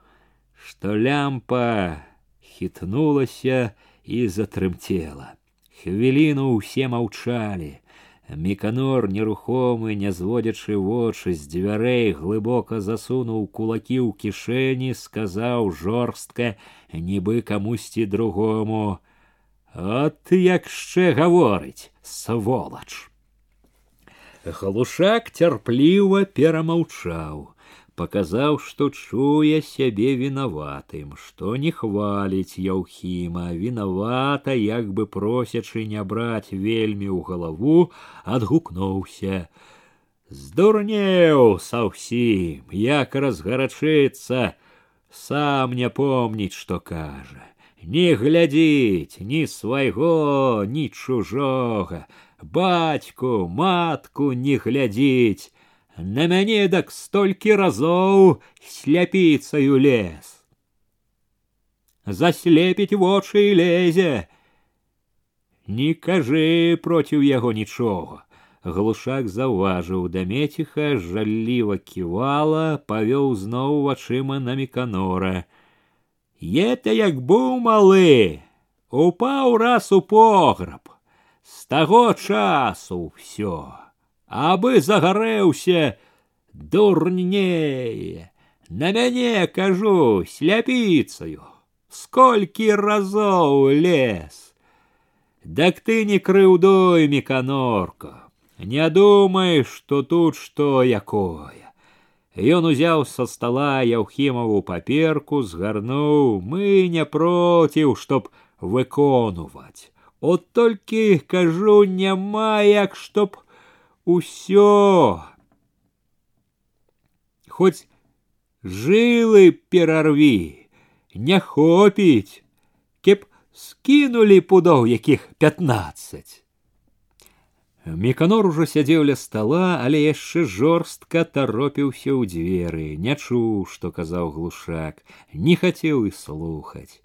што лямпа хітнулася і затрымцела. Хвіліну ўсе маўчалі. Міканор, нерухомы, не зводзячы вочы з дзвярэй, глыбока засунуў кулакі ў кішэні, сказаў жорстка, нібы камусьці другому: « От яшчэ гаворыць, сволач. Глушак цярпліва перамаўчаў показаў, што чуе сябе вінаватым, што не хваліць яўхіма, вінавата, як бы просячы не браць вельмі ў галаву, адгукнуўся. Здурнеў саўсім, як разгарачыцца, сам не помніць, што кажа. Не глядзіць ні свайго, ні чужога, бацьку, матку не глядзіць, на мяне дак столькі разоў сляпіцаю лез. Заслепіць вочы і лезе. Не кажы проціў яго нічога. Глушак заўважыў дамеціха, жалліва ківала, павёў зноў вачыма на меканора. Ета як быў малы, упаў раз у пограб. З таго часу ўсё, абы загарэўся дурнее. На мяне кажу сляпіцаю, сколькі разоў лес. Дак ты не крыўдой меканорка. Не думай, что тут что якое. Ён узяў са стола яўхімаву паперку, згарнуў, мы не проціў, чтоб выконваць. От толькі кажу, няма як, чтоб усё. Хоць жылы перарві, не хопіць, кеп скінулі пудоў якіх пятнаццаць. Меканор ужо сядзеў ля стала, але яшчэ жорстка таропіўся ў дзверы, не чуў, што казаў глушак, не хацеў і слухаць.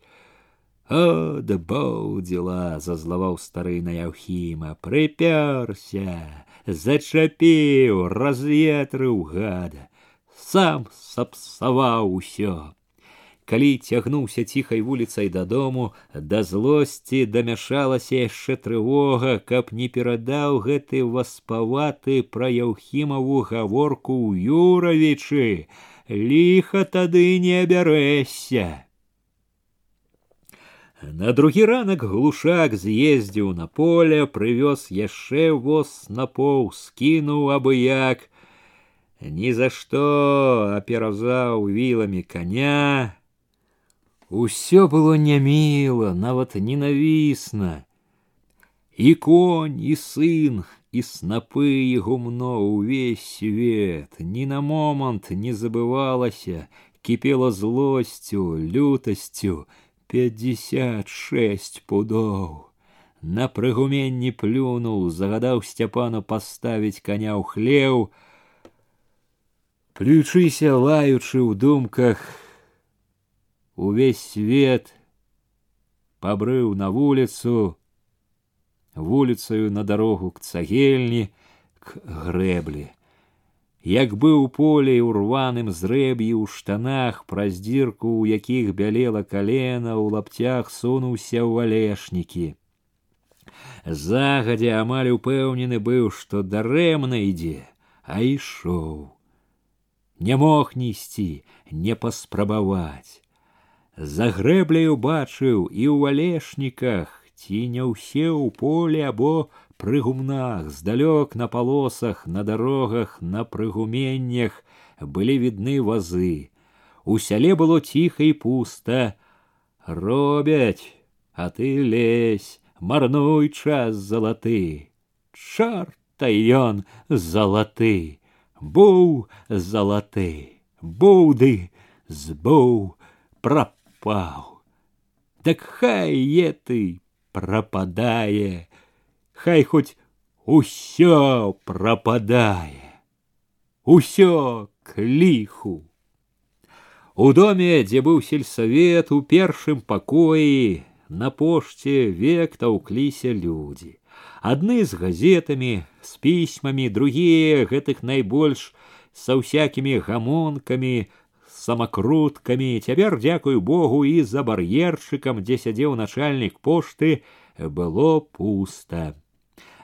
О, да боўдзіла, зазлаваў стары на Яўхіма, прыпёрся, Зачапіў, разветрыў гада, сам сапсаваў усё. Калі цягнуўся ціхай вуліцай дадому да злосці дамяшалася яшчэ трывога каб не перадаў гэты васпаваты пра яўхімаву гаворку ў юравічы. Ліха тады не абярэся на другі ранак глушак з'ездзіў на поле прывёз яшчэ воз снапоў скінуў абыяк ні за што аперазаў віламі коня Усё было няміла, нават ненавісна. І конь, і сын, і снапы і гумно ўвесь свет, ні на момант не забывалася, кіпела злосцю, лютасцю пятьдесят шесть пудоў. На прыгуменні плюнуў, загадаў сцяпану паставіць каня ў хлеў, плючыся лаючы ў думках, увесь свет побрыў на вуліцу, вуліцаю на дарогу к цагельні, к грэблі. Як быў поле ў рваным зрэб'і ў штанах, праз дзірку, у якіх бялела калена, у лапцях сунуўся ў валешнікі. Загадзя амаль упэўнены быў, што дарэмна ідзе, а ішоў. Не мог несці, не паспрабаваць за грэбляю бачыў і ў валешніках ці не ўсе ў поле або пры гумнах здалёк на палосах на дарогах на прыгуменнях былі відны вазы у сяле было ціха і пуста робяць а ты лезь марнуй час залаты чарта ён залаты буў залаты буды збоў прап пропал. Так хай еты пропадае, хай хоть усё пропадае, усё к лиху. У доме, дзе быў сельсавет, у першым пакоі на пошце век таўкліся людзі. Адны з газетамі, з пісьмамі, другія гэтых найбольш са ўсякімі гамонкамі, самакруткамі цяпер дзякую богу і за бар'ерчыкам дзе сядзеў начальнік пошты было пуста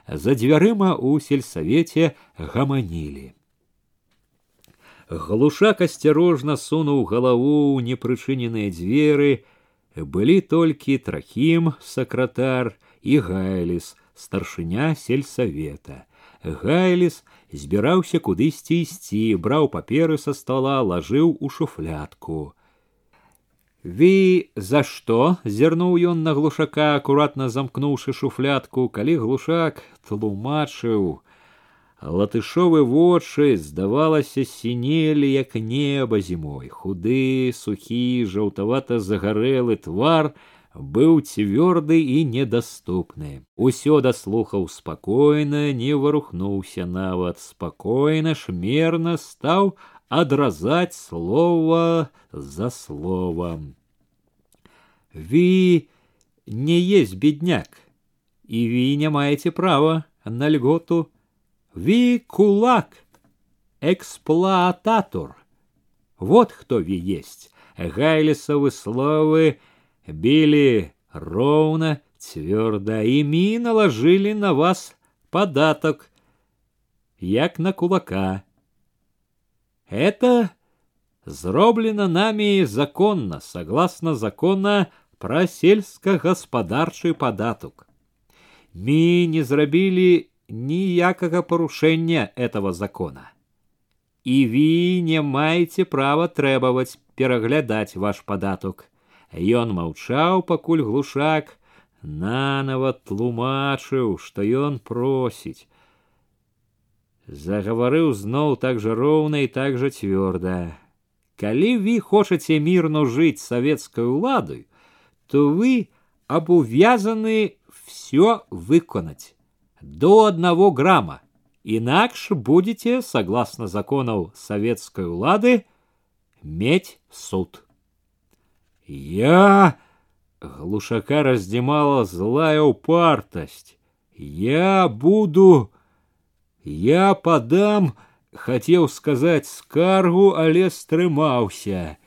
за дзвярыма у сельсавеце гаманілі глушак асцярожна сунуў галаву ў непрычыненыя дзверы былі толькі трахім сакратар і гайліс старшыня сельсавета гайліс збіраўся кудысьці ісці, браў паперы са стола, лажыў у шуфлятку. Ви за што? зірнуў ён на глушака, акуратна замкнуўшы шуфлятку, калі глушак тлумачыў. Латышовы вочы, здавалася, сінелі, як неба зімой. Худы, сухі, жаўтавата загарэлы твар быў цвёрды і недаступны. Усё даслухаў спакойна, не варухнуўся нават, спакойна, шмерна стаў адразаць слова за словом. Ви не есть бедняк, и ви не маете права на льготу. Ви кулак, эксплуататор. Вот кто ви есть. Гайлисовы словы били ровно, твердо, и ми наложили на вас податок, як на кулака. Это зроблено нами законно, согласно закона про сельскагаспадарчы податок. Мы не зрабілі ніякага парушэння этого закона. И вы не маете права требовать пераглядаць ваш податок. Ён маўчаў, пакуль глушак нанова тлумачыў, што ён просіць. Загаварыў зноў так жа роўна і так жа цвёрда. Калі вы хочаце мірно жыць савецкай уладай, то вы обувязаны все выконать до одного грамма, иначе будете, согласно законов советской улады, медь суд. Я... Глушака раздзімала злая упартасць. Я буду... Я подам, хотел сказать скаргу, але стрымаўся.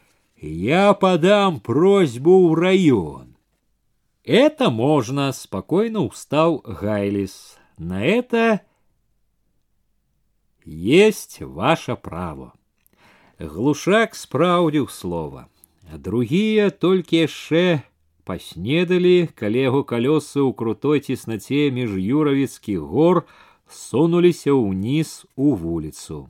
Я подам просьбу в район. Это можно, спокойно устал Гайлис. На это есть ваше право. Глушак спраўдзіў слова другие только яшчэ паснедалі калегу калёсы ў крутой цеснаце між юравіцкіх гор сунуліся ўніз у вуліцу.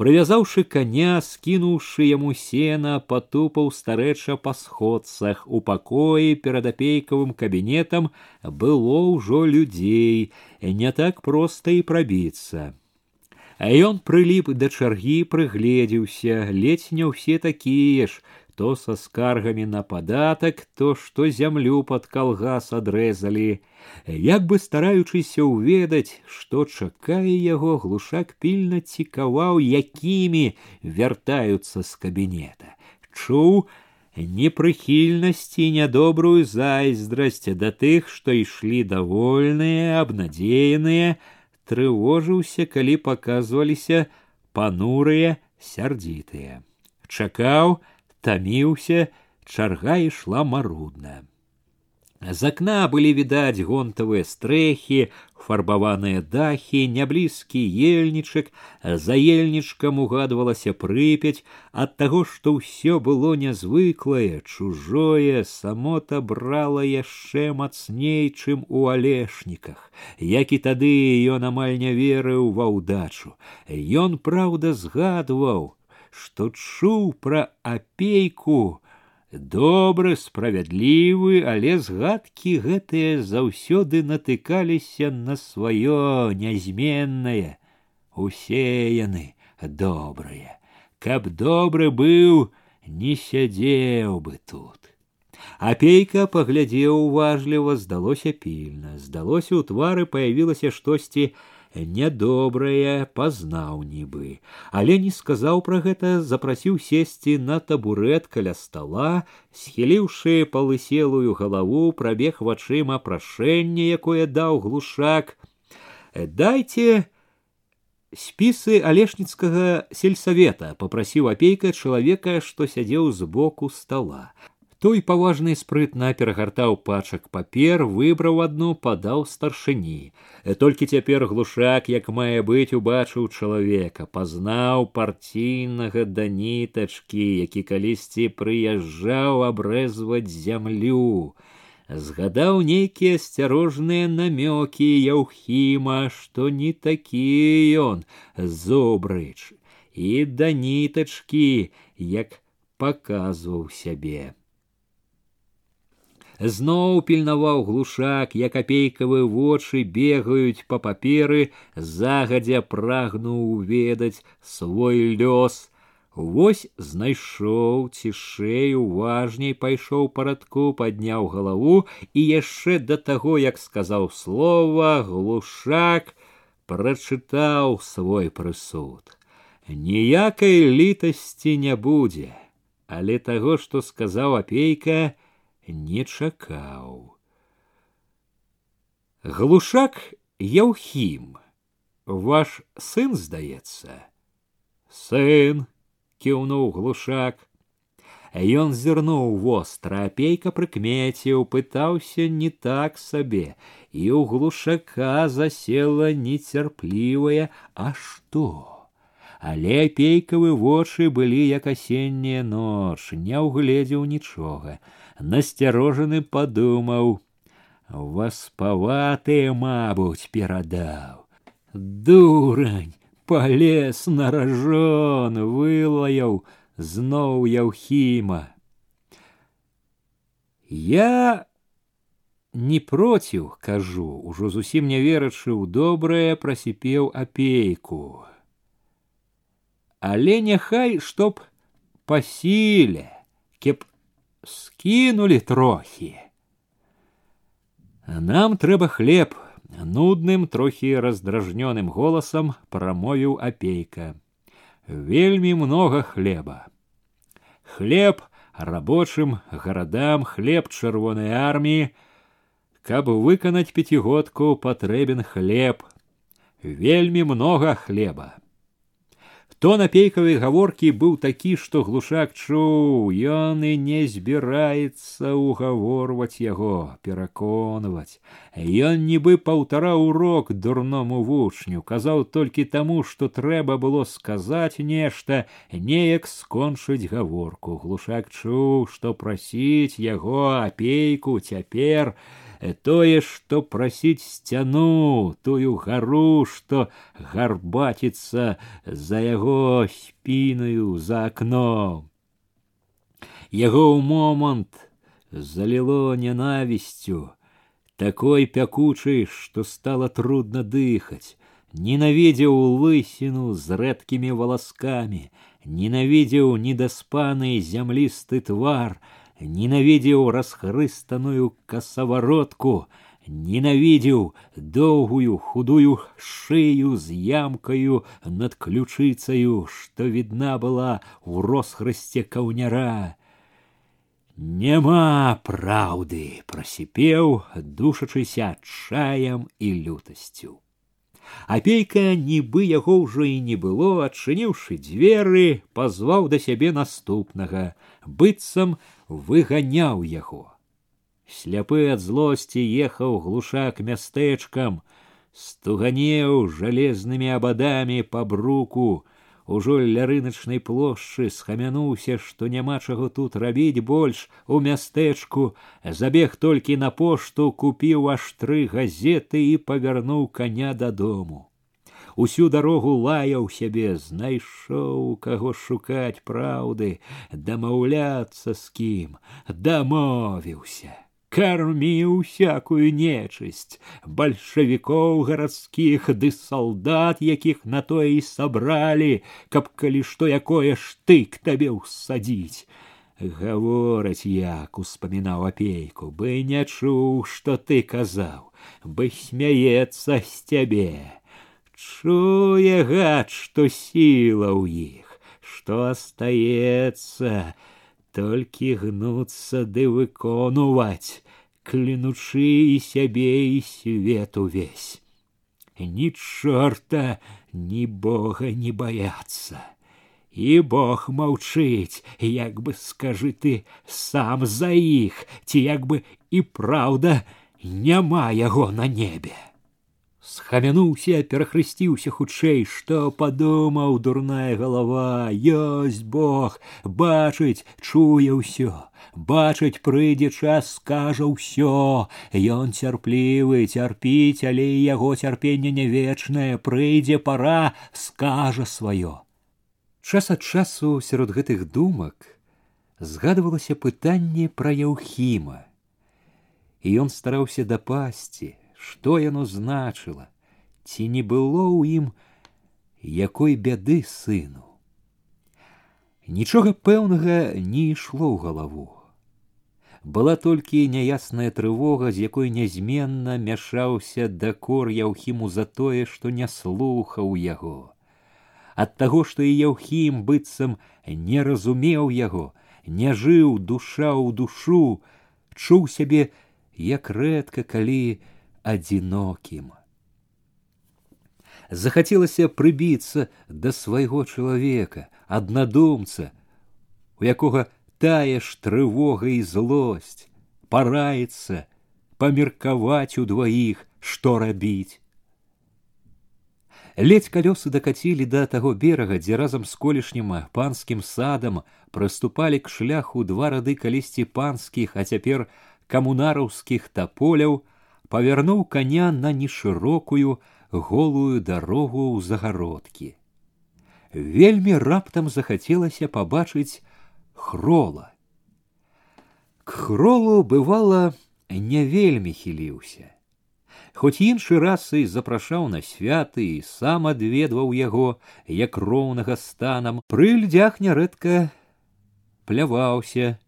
Прывязаўшы коня, скінуўшы яму сена, патупаў старэча па сходцах. У пакоі перад апейкавым кабінетам было ўжо людзей, не так проста і прабіцца. А ён прыліп да чаргі прыгледзеўся, ледзь не ўсе такія ж, то со скаргами на податок, то что зямлю под калгас адрезалі. Як бы стараючыся ўведаць, што чакае яго, глушак пільна цікаваў, якімі вяртаюцца з кабінета. Чуў непрыхільнасць і нядобрую зайздрасць да тых, што ішлі давольныя, абнадзеяныя, трывожыўся, калі паказваліся панурыя, сярдзітыя. Чакаў, томіўся, чарга ішла марудна. З акна былі відаць гонтавыя стрэхі, фарбаваныя дахі, няблізкі ельнічак, за ельнічкам угадвалася прыпяць ад таго, што ўсё было нязвыклае, чужое, самота брала яшчэ мацней, чым у алешніках. Як і тады ён амаль не верыў ва ўдачу. Ён, праўда, згадваў, што чуў пра апейку добры справядлівы але згадкі гэтыя заўсёды натыкаліся на сваё нязменнае усе яны добрыя каб добры быў не сядзеў бы тут апейка паглядзеў уважліва здалося пільна здалося ў твары паявілася штосьці нядобрае пазнаў нібы, але не сказаў пра гэта, запрасіў сесці на табурэт каля стола, схіліўшы палыселую галаву, прабег вачыма прашэнне, якое даў глушак. Дайте спісы алешніцкага сельсавета, попрасіў апейка чалавека, што сядзеў збоку стола. Той паважна і спрытна перагартаў пачак папер, выбраў адну, падаў старшыні. Толькі цяпер глушак, як мае быць, убачыў чалавека, пазнаў парційнага да нітачкі, які калісьці прыязджаў абрэзваць зямлю. Згадаў нейкія асцярожныя намёкі яўхіма, што не такі ён зобрыч, і да нітачкі, як паказваў сябе зноў пільнаваў глушак, як апейкавыя вочы бегаюць па паперы, загадзя прагнуў ведаць свой лёс. Вось знайшоў цішэй уважней пайшоў парадку, падняў галаву і яшчэ да таго, як сказаў слова, глушак прачытаў свой прысуд. Ніякай літасці не будзе, але таго, што сказаў апейка, не чакаў. Глушак Яўхім, ваш сын здаецца, сын кіўнуў глушак. Ён зірнуў востра, апейка прыкмеціў, пытаўся не так сабе, і ў глушака засела нецярплівая, а што? Але апейкавы вочы былі як асенняя ноч, не ўгледзеў нічога. Насцярожаны падумаў: Васпаватыя, мабуць, перадаў. Дурань, полез на ражон, вылаяў зноў яўхіма. Я не проціў, кажу, ужо зусім не верачы ў добрае прасіпеў апейку. Але няхай чтоб па сіле, кеп скінулі трохі. Нам трэба хлеб, нудным, трохі раздражнёным голосам прамовіў апейка. Вельмі много хлеба. Хлеб рабочим гарадам, хлеб чырвонай арміі, каб выканаць пяцігодку патрэбен хлеб. Вельмі много хлеба. Тон апейкавай гаворкі быў такі, што глушак чуў, ён і не збіраецца ўгаворваць яго, пераконваць. Ён нібы паўтара урок дурному вучню, казаў толькі таму, што трэба было сказаць нешта, неяк скончыць гаворку. Глушак чуў, што прасіць яго апейку цяпер, тое, што прасіць сцяну, тую гару, што гарбаціцца за яго спінаю за акном. Яго ў момант заліло ненавісцю, такой пякучай, што стала трудно дыхаць, ненавідзеў лысіну з рэдкімі валаскамі, ненавідзеў недаспаны зямлісты твар, ненавидел расхрыстанную косоворотку, ненавидел доўгую худую шею з ямкаю над ключыцаю, што відна была ў росхрысце каўняра. Нема праўды, прасіпеў, душачыся чаем і лютасцю. Апейка, нібы яго ўжо і не было, адчыніўшы дзверы, пазваў да сябе наступнага, быццам выганяў яго. Сляпы ад злосці ехаў глушак мястэчкам, стуганеў жалезнымі абадамі па бруку, ужо ля рыначнай плошчы схамянуўся, што няма чаго тут рабіць больш у мястэчку, забег толькі на пошту, купіў аж тры газеты і павярнуў каня дадому усю дарогу лаяў сябе, знайшоў каго шукаць праўды, дамаўляцца з кім, дамовіўся. Карміў всякую нечысць, бальшавікоў гарадскіх ды салдат, якіх на тое і сабралі, каб калі што якое штык табе ўсадзіць. Гавораць як успамінаў апейку, бы не чуў, што ты казаў, бы смяецца з цябе. Чуе гад, што сіла ў іх, што астаецца, толькі гнуцца ды выконваць, клянучы і сябе і свет увесь. Ні чорта, ні бога не баяцца. І Бог маўчыць, як бы скажы ты сам за іх, ці як бы і праўда няма яго на небе схамянуўся перахрысціўся хутчэй што падумаў дурная галава ёсць бог бачыць чуе ўсё бачыць прыйдзе час скажа ўсё ён цярплівы цярпіць але яго цярпенне не вечнае прыйдзе пара скажа сваё час ад часу сярод гэтых думак згадвалася пытанне пра яўхіма і ён стараўся дапасці што яно значыла, ці не было ў ім якой бяды сыну. Нічога пэўнага не ішло ў галаву. Была толькі няясная трывога, з якой нязменна мяшаўся дакор яўхіму за тое, што не слухаў яго. Ад таго, што і яўхім быццам не разумеў яго, не жыў душа ў душу, чуў сябе як рэдка калі адзінокім захацелася прыбіцца да свайго чалавека, аднадумца, у якога тая ж трывога і злосць, параіцца, памеркаваць удваіх, што рабіць. Ледзь калёсы дакацілі да таго берага, дзе разам з колішнім панскім садам прыступалі к шляху два рады калісьці панскіх, а цяпер камунараўскіх таполяў, павярнуў коня на нешырокую, голую дарогу ў загародкі. Вельмі раптам захацелася пабачыць хрола. К хролу бывала не вельмі хіліўся. Хоць іншы раз і запрашаў на святы і сам адведваў яго, як роўнага станам, пры людзях нярэдка пляваўся,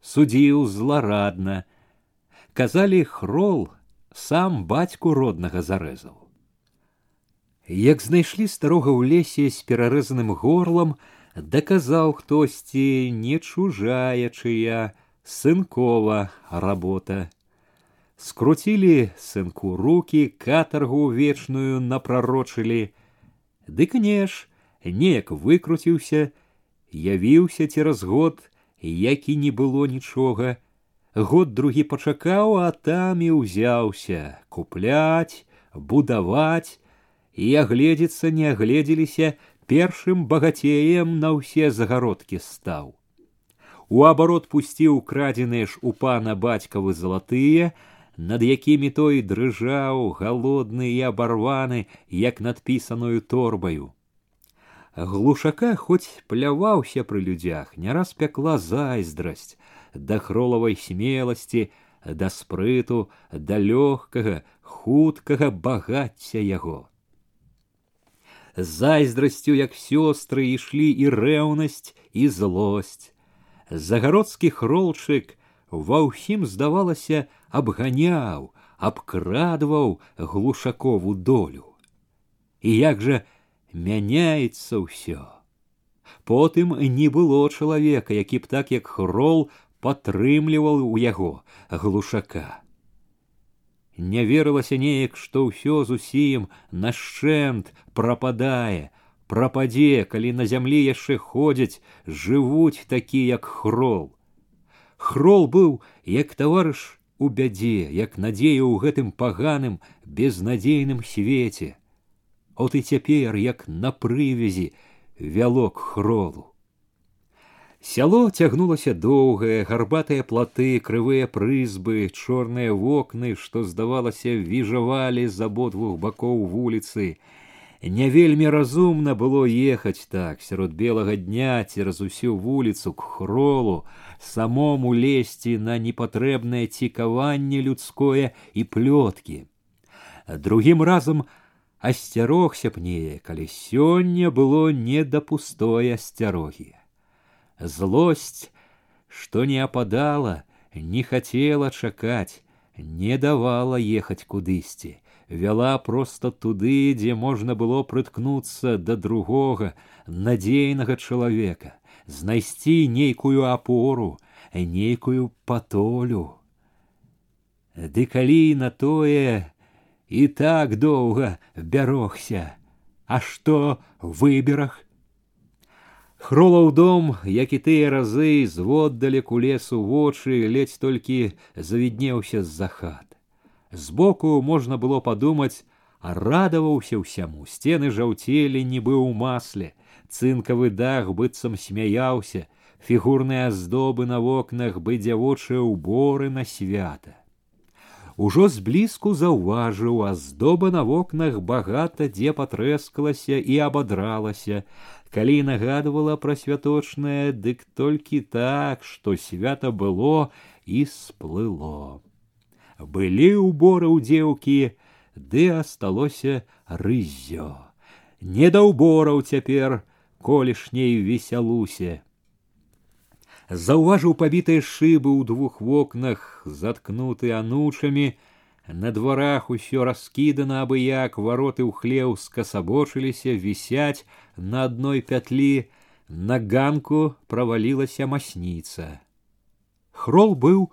судзіў зларадна. Казалі хрол, сам бацьку роднага зарэзаў. Як знайшлі старога ў лесе з перарэзаным горлам, даказаў хтосьці не чужая чыя, сынкова работа. Скруцілі сынку руки, катаргу вечную напрарочылі. Дык не ж, неяк выкруціўся, явіўся цераз год, які не было нічога. Год другі пачакаў, а там і ўзяўся купляць, будаваць, і агледзецца не агледзеліся першым багацеем на ўсе загародкі стаў. У абарот пусціў крадзеныя ж у пана бацькавы залатыя, над якімі той дрыжаў галодны і абарваны, як надпісаную торбаю. Глушака хоць пляваўся пры людзях, не раз пякла зайздрасць да хролавай смеласці, да спрыту, да лёгкага, хуткага багацця яго зайздрасцю, як сёстры, ішлі і рэўнасць і злосць. Загародскі хролчык ва ўсім, здавалася, абганяў, абкрадваў глушакову долю. І як жа мяняецца ўсё. Потым не было чалавека, які б так як хрол падтрымліваў у яго глушака не верылася неяк, што ўсё зусім нашчэнт прападае, прападзе, калі на зямлі яшчэ ходзяць, жывуць такі, як хрол. Хрол быў як таварыш у бядзе, як надзея ў гэтым паганым, безнадзейным свеце. От і цяпер, як на прывязі, вялок хролу. Сяло цягнулася доўгае, гарбатыя платы, крывыя прызбы, чорныя вокны, што, здавалася, віжавалі з абодвух бакоў вуліцы. Не вельмі разумна было ехаць так сярод белага дня цераз усю вуліцу к хролу, самому лезці на непатрэбнае цікаванне людское і плёткі. Другім разам асцярогся б неяк, калі сёння было не да пустой асцярогі. Злость, что не опадала, не хотела чакаць, не давала ехаць кудысьці, вяла проста туды, дзе можна было прыткнуцца да другога, надзейнага чалавека, знайсці нейкую апору, нейкую патолю. Ды калі на тое і так доўга бярогся, А што выберах Хролаў дом, як і тыя разы зводдалек у лесу вочы ледзь толькі завіднеўся з-за хат. Збоку можна было падумаць, а радаваўся ўсяму, сцены жаўцелі нібы ў масле, цынкавы дах быццам смяяўся, фігурныя аздобы на вокнах бы дзявочыя ўборы на свята. Ужо зблізку заўважыў, аздоба на вокнах багата дзе патрэскалася і абадралася, калі нагадывала пра святочнае, дык толькі так, што свята было і сплыло. Былі ўборы ў дзеўкі, ды асталося рыззё. Не да ўбораў цяпер колішняй весялусе. Заўважыў пабітыя шыбы ў двух вокнах, заткнуты анучамі, на дварах усё раскідана абы-як, вароты ў хлеў скасабочыліся, вісяць на адной пятлі, на ганку правалілася масніца. Хрол быў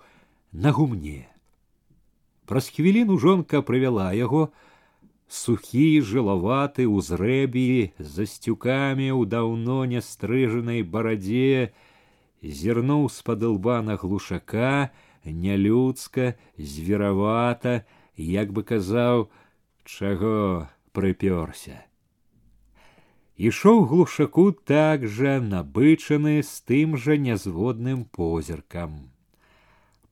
на гумне. Праз хвіліну жонка прывяла яго, сухі, жылаваты, узрэбі, за сцюкамі ў даўно нястрыжанай барадзе, зірнуў з-пад лба на глушака, нялюдска, зверавата, як бы казаў, чаго прыпёрся. Ішоў глушаку так жа набычаны з тым жа нязводным позіркам.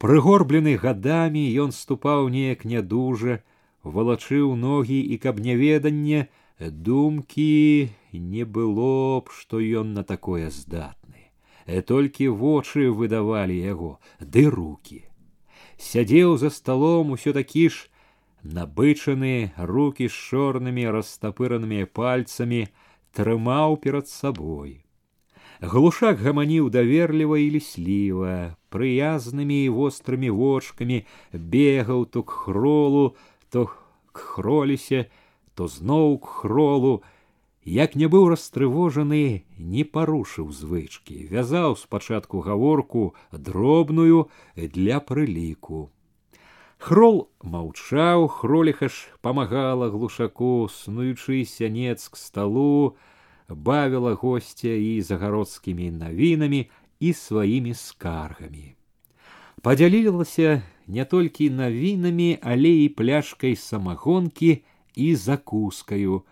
Прыгорблены гадамі ён ступаў неяк нядужа, валачыў ногі і каб няведанне, думкі не было б, што ён на такое здатны. Э, толькі вочы выдавалі яго, ды руки. Сядзеў за столом усё такі ж набычаны руки з чорнымі растапыранымі пальцамі трымаў перад сабой. Глушак гаманіў даверліва і лісліва, прыязнымі і вострымі вочкамі бегаў то к хролу, то к хролісе, то зноў к хролу, як не быў растрывожаны, не парушыў звычкі, вязаў спачатку гаворку дробную для прыліку. Хрол маўчаў, хроліха ж памагала глушаку, снуючы сянец к сталу, бавіла госця і загародскімі навінамі і сваімі скаргамі. Падзялілася не толькі навінамі, але і пляшкай самагонкі і закускаю,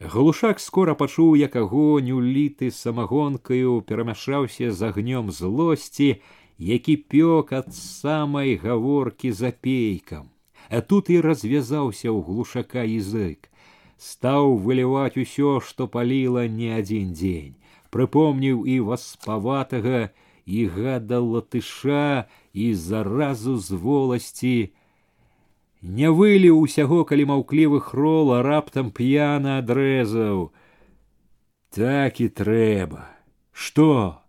Глушак скора пачуў, як агонь уліты самагонкаю перамяшаўся з агнём злосці, які пёк ад самай гаворкі за пейкам. А тут і развязаўся ў глушака язык. Стаў выліваць усё, што паліла не адзін дзень. Прыпомніў і васпаватага, і гада латыша, і заразу з воласці, не выліў усяго, калі маўклівы хрол, а раптам п'яна адрэзаў. Так і трэба. Што?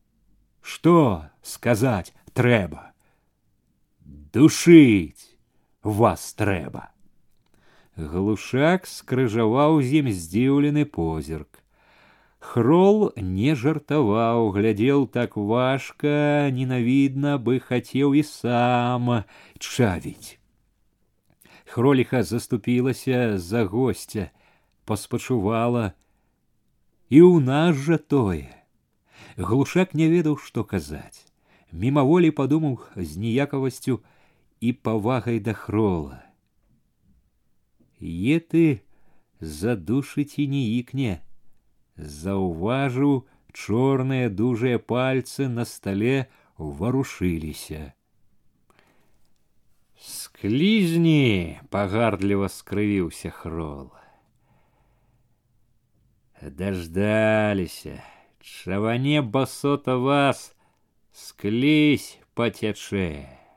Што сказаць трэба? Душыць вас трэба. Глушак скрыжаваў з ім здзіўлены позірк. Хрол не жартаваў, глядзеў так важка, ненавідна бы хацеў і сам чавіць. Хроліха заступілася за гостя, паспачувала. І ў нас жа тое. Глушак не ведаў, што казаць. Мімаволі падумаў з ніякавасцю і павагай да хрола. Е ты задушыць і не ікне. Заўважыў, чорныя дужыя пальцы на стале варушыліся. Склізні пагардліва скрывіўся хрол. Даждаліся, чаване басота вас склізь пацячэ,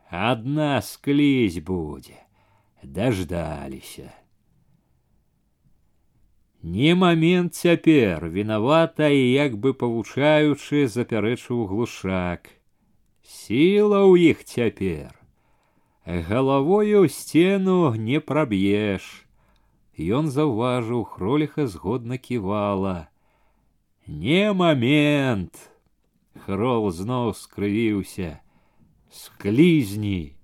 адна склізь будзе, даждаліся. Не момент цяпер вінавата і як бы павучаючы запярэчыў глушак. Сіла ў іх цяпер галавою сцену не праб'еш. Ён заўважыў хроліха згодна ківала. Не момент. Хрол зноў скрывіўся. Склізні.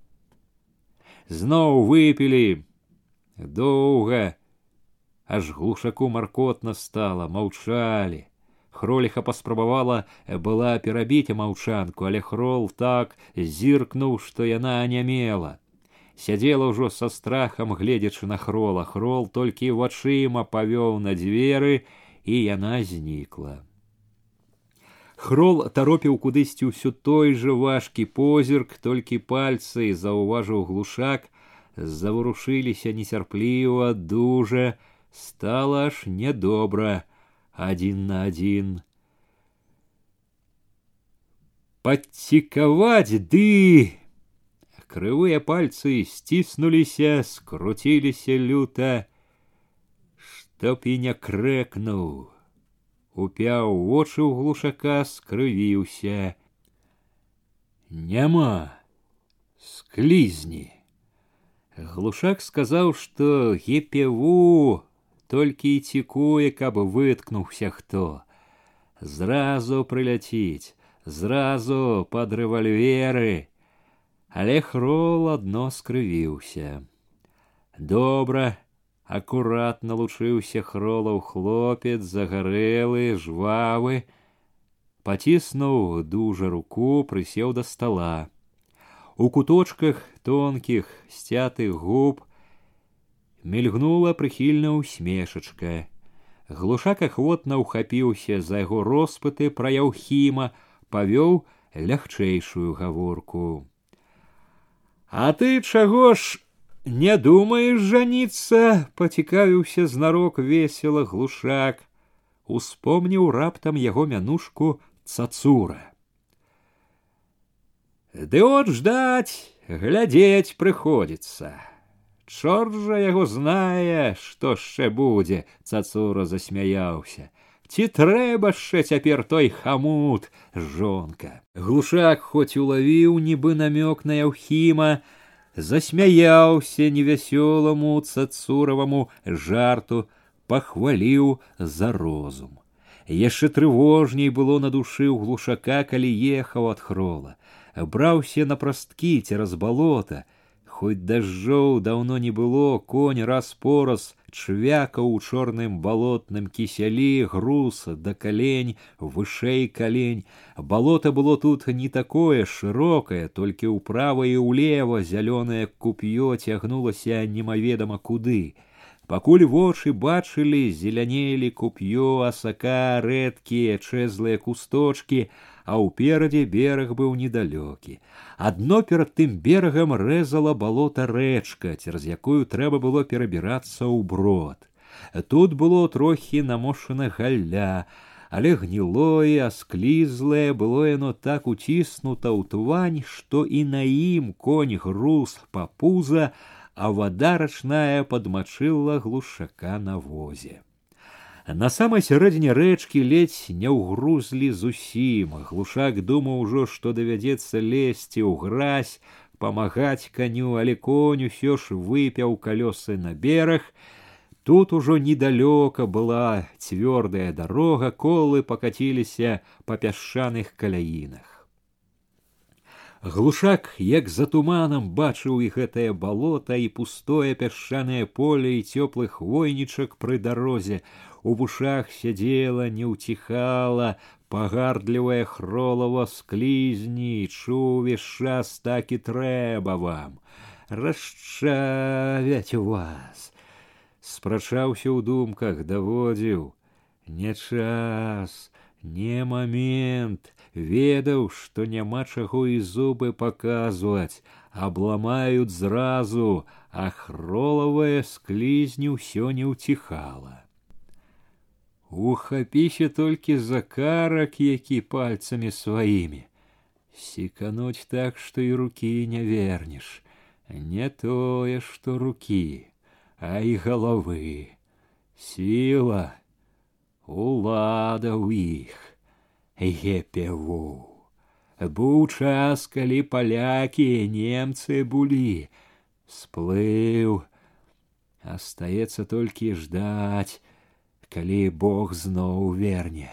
Зноў выпілі. Доўга, аж глушаку маркотна стала, маўчалі. Хроліха паспрабавала была перабіць маўчанку, але хрол так зіркнуў, што яна анямела. Сядзела ўжо са страхам, гледзячы на хрола, хрол толькі вачыма павёў на дзверы, і яна знікла. Хрол таропіў кудысьці ўсё той жа важкі позірк, толькі пальцы заўважыў глушак, заварушыліся нецярпліва, дужа, стала аж нядобра один на один. Подтиковать ды! Крывыя пальцы сціснуліся, скруціліся люта, чтоб і не крэкнуў. упяў вочы ў глушака, скрывіўся. Няма склізні. Глушак сказаў, што гепеву толькі і цікуе, каб выткнуўся хто. Зразу прыляціць, зразу пад рэвальверы, але хрол адно скрывіўся. Добра, акуратна лучыўся хролаў хлопец, загарэлы, жвавы, паціснуў дужа руку, прысеў да стола. У куточках тонкіх сцятых губ мільгнула прыхільна усмешачка. Глушак ахвотна ўхапіўся за яго роспыты пра яўхіма, павёў лягчэйшую гаворку. А ты чаго ж не думаеш жаніцца, пацікавіўся знарок весела глушак, успомніў раптам яго мянушку цацура. Ды от ждать, глядзець прыходзіцца. Чорт жа яго знае, што яшчэ будзе, цацура засмяяўся. Ці трэба яшчэ цяпер той хамут, жонка. Глушак хоць улавіў нібы намёк на яўхіма, засмяяўся невясёламу цацураваму жарту, пахваліў за розум. Яшчэ трывожней было на душы ў глушака, калі ехаў ад хрола браўся на прасткі цераз балота, Хоць дажджоў даўно не было, конь раз пораз чвякаў у чорным балотным кісялі груз да калень, вышэй калень. Балота было тут не такое шырокае, толькі ўправа і ўлева зялёнае куп'ё цягнулася немаведама куды. Пакуль вочы бачылі, зелянелі куп'ё, асака, рэдкія чэзлыя кусточки, а ўперадзе бераг быў недалёкі. Адно перад тым берагам рэзала балота рэчка, цераз якую трэба было перабірацца ў брод. Тут было трохі намошана галля, але гнілое, асклізлае было яно так уціснута ў твань, што і на ім конь груз па пуза, а вада рачная падмачыла глушака на возе. На самай сярэдзіне рэчкі ледзь не ўгрузлі зусім. Глушак думаў ужо, што давядзецца лезці ў гразь, памагаць каню, але конь усё ж выпяў калёсы на бераг. Тут ужо недалёка была цвёрдая дарога, колы пакаціліся па пясчаных каляінах. Глушак, як за туманам бачыў і гэтае балота і пустое пясчанае поле і цёплых хвойнічак пры дарозе, у вушах сядзела, не ўціхала, пагардлівая хролава склізні, чуў увесь час так і трэба вам. Расчавяць вас. Спрачаўся ў думках, даводзіў: Не час, не момент, ведаў, што няма чаго і зубы паказваць, абламаюць зразу, а хролавая склізні ўсё не ўціхала. Ухапіся толькі за карак, які пальцамі сваімі. Сікануць так, што і рукі не вернеш, не тое, што рукі, а і галавы. Сіла, улада ў іх, епеву. Быў час, калі палякі, немцы былі, сплыў, астаецца толькі ждаць, калі Бог зноў верне.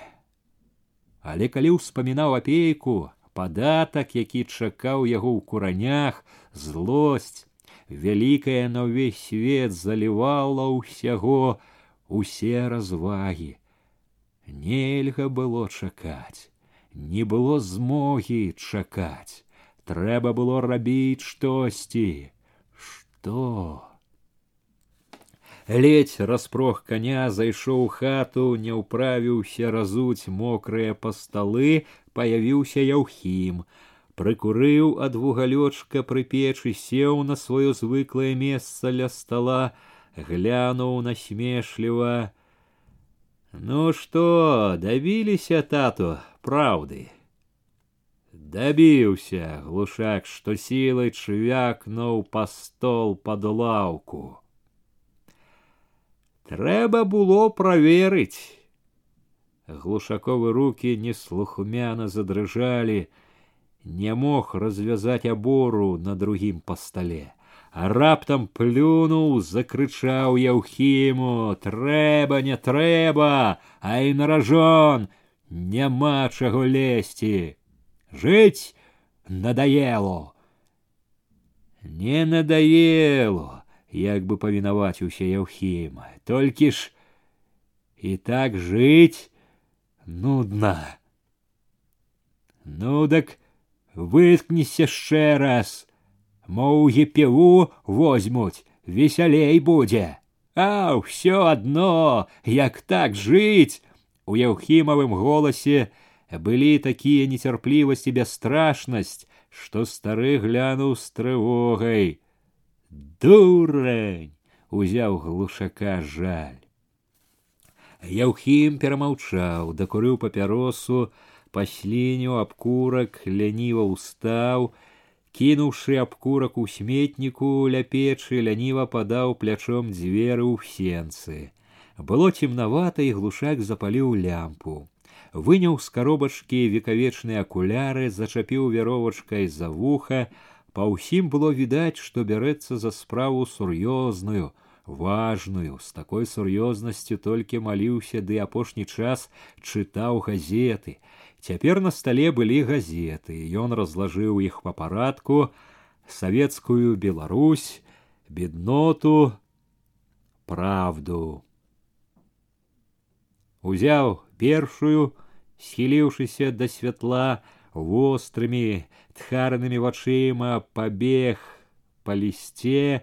Але калі ўспамінаў апейку, падатак, які чакаў яго ў куранях, злосць, вялікая на ўвесь свет залівала ўсяго усе развагі. Нельга было чакаць, не было змогі чакаць, трэба было рабіць штосьці. Што? ледзь распрох коня зайшоў хату не ўправіўся разуць мокрыя па сталы паявіўся яўхім прыкурыў ад вугалёчка пры печы сеў на сваё звыклае месца ля стола глянуў насмешліва ну што дабіліся тату праўды дабіўся глушак што сілай чвякнуў па стол пад лаўку Трэба было праверыць. Глушаковы руки неслухмяно задрыжали, не мог развязать обору на другім па стале. А раптам плюнуў, закрычаў Яўхіму: « Трэба, не трэба, а і наражон, няма чаго лезці. Жыць надаело. Не надаело, як бы павінаваціўся Яўхіма, толькі ж і так жыць нудна. Ну дак выткнись яшчэ раз, Моў епеву возьмуць, весялей будзе. А ўсё адно, як так жыць. У Яўхімавым голасе былі такія нецярплівасць і бясстрашнасць, што стары глянуў з трывогай. Дурень! узяў глушака жаль. Яўхім перамаўчаў, дакурыў папяросу, паслініў абкурак, ляніва ўстаў, кінуўшы абкурак у сметніку ля печы, ляніва падаў плячом дзверы ў сенцы. Было цемнавата і глушак запаліў лямпу. Выняў з каробачкі векавечныя акуляры, зачапіў вяровачкай за вуха, па ўсім было відаць, што бярэцца за справу сур'ёзную, важную з такой сур'ёзнасцю толькі маліўся ды апошні час чытаў газеты цяпер на стале былі газеты ён разлажыў іх па парадку савецкую беларусь бедноту правду узяў першую схіліўшыся да святла вострымі тхарнымі вачыма пабег па лісце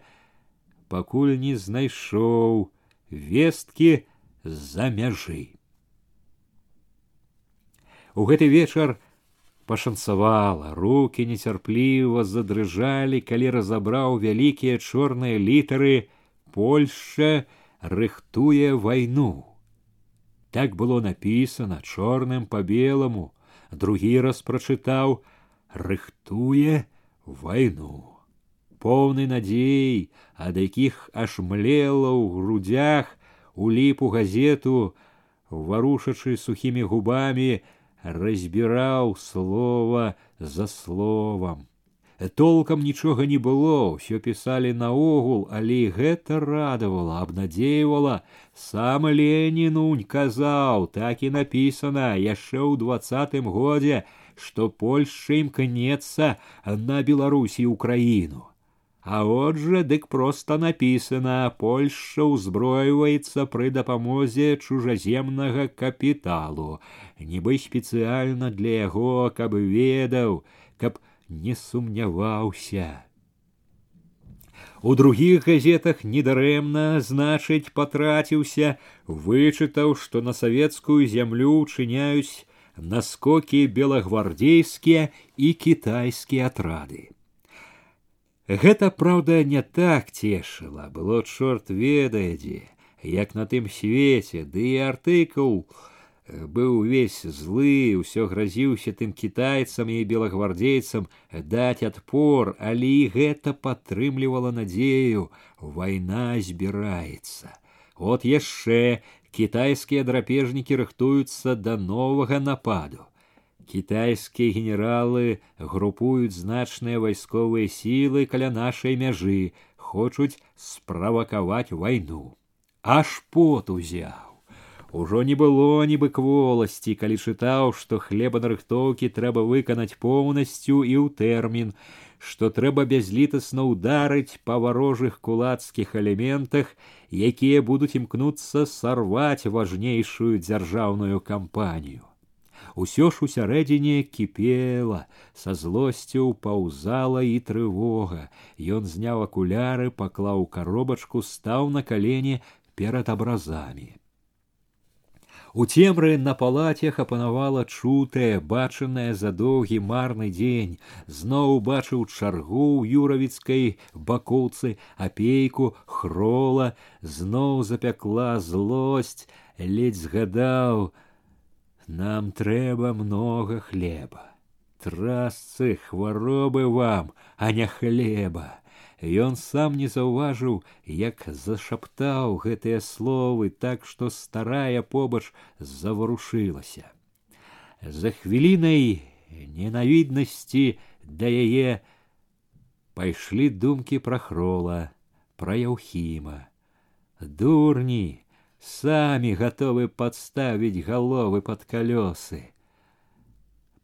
пакуль не знайшоў весткі з-за мяжы. У гэты вечар пашанцавала, руки нецярпліва задрыжалі, калі разабраў вялікія чорныя літары Польша рыхтуе вайну. Так было напісана чорным по белому, другі раз прачытаў рыхтуе вайну поўны надзей, ад якіх аж млела ў грудях, уліп у газету, варушачы сухімі губамі, разбіраў слова за словам. Толкам нічога не было, ўсё пісалі наогул, але гэта радавала, абнадзейвала. Сам Ленін унь казаў, так і напісана яшчэ ў двадцатым годзе, што Польшча імкнецца на Беларусі ўкраіну. А отже, дык проста написано, Польша ўзброіваецца пры дапамозе чужаземнага капіталу, нібы спецыяльна для яго, каб ведаў, каб не сумняваўся. У другіх газетах недарэмна, значыць, патраціўся, вычытаў, што на савецкую зямлю чыняюць наскокі белагвардзейскія і кітайскія атрады. Гэта праўда не так цешыла, было чорт ведае дзе, як на тым свеце, ды і артыкул э, быў увесь злы, усё гразіўся тым кітайцам і белагвардзейцам даць адпор, але і гэта падтрымлівала надзею, вайна збіраецца. От яшчэ кітайскія драпежнікі рыхтуюцца да новага нападу. Кітайскія генералы групуюць значныя вайсковыя сілы каля нашай мяжы, хочуць справакаваць вайну. Аж пот узяў. Ужо не было нібы кволасці, калі чытаў, што хлебанарыхтоўкі трэба выканаць поўнасцю і ў тэрмін, што трэба бязлітасна ўдарыць па варожых кулацкіх элементах, якія будуць імкнуцца сарваць важнейшую дзяржаўную кампанію усё ж усярэдзіне кіпела, са злосцю паўзала і трывога. Ён зняў акуляры, паклаў каробачку, стаў на калені перад абразамі. У цемры на палацях апанавала чутае, бачанае за доўгі марны дзень, зноў бачыў чаргу ў юравіцкай бакоўцы, апейку, хрола, зноў запякла злосць, ледзь згадаў, нам трэба много хлеба. Трасцы хваробы вам, а не хлеба. Ён сам не заўважыў, як зашаптаў гэтыя словы так, што старая побач заварушылася. За хвілінай ненавіднасці да яе пайшлі думкі пра хрола, пра яўхіма. Дурні, самі гатовы падставіць галовы пад калёсы.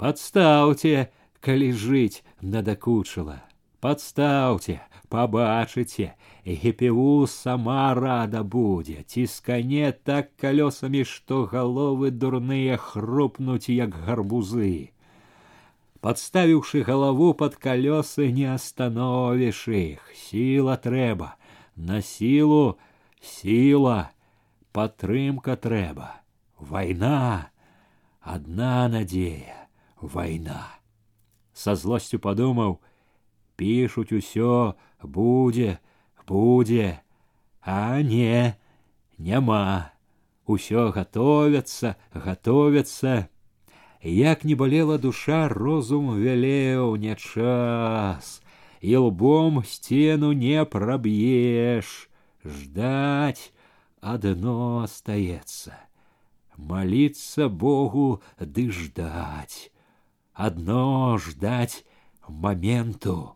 Падстаўце, калі жыць надакучыла. Падстаўце, пабачыце, гіпеву сама рада будзе, ціскане так калёсамі, што галовы дурныя хрупнуць, як гарбузы. Подставіўшы галаву под колесы, не остановишь их. Сила трэба, на силу сила, падтрымка трэба. Война, одна надея, война. Со злостью подумаў, пишут усё, будзе, будзе, а не, няма. Усё готовятся, готовятся. Як не болела душа, розум вялеў не час, і лбом сцену не праб'еш, ждать одно остается. Молиться Богу ды ждать, одно ждать моменту.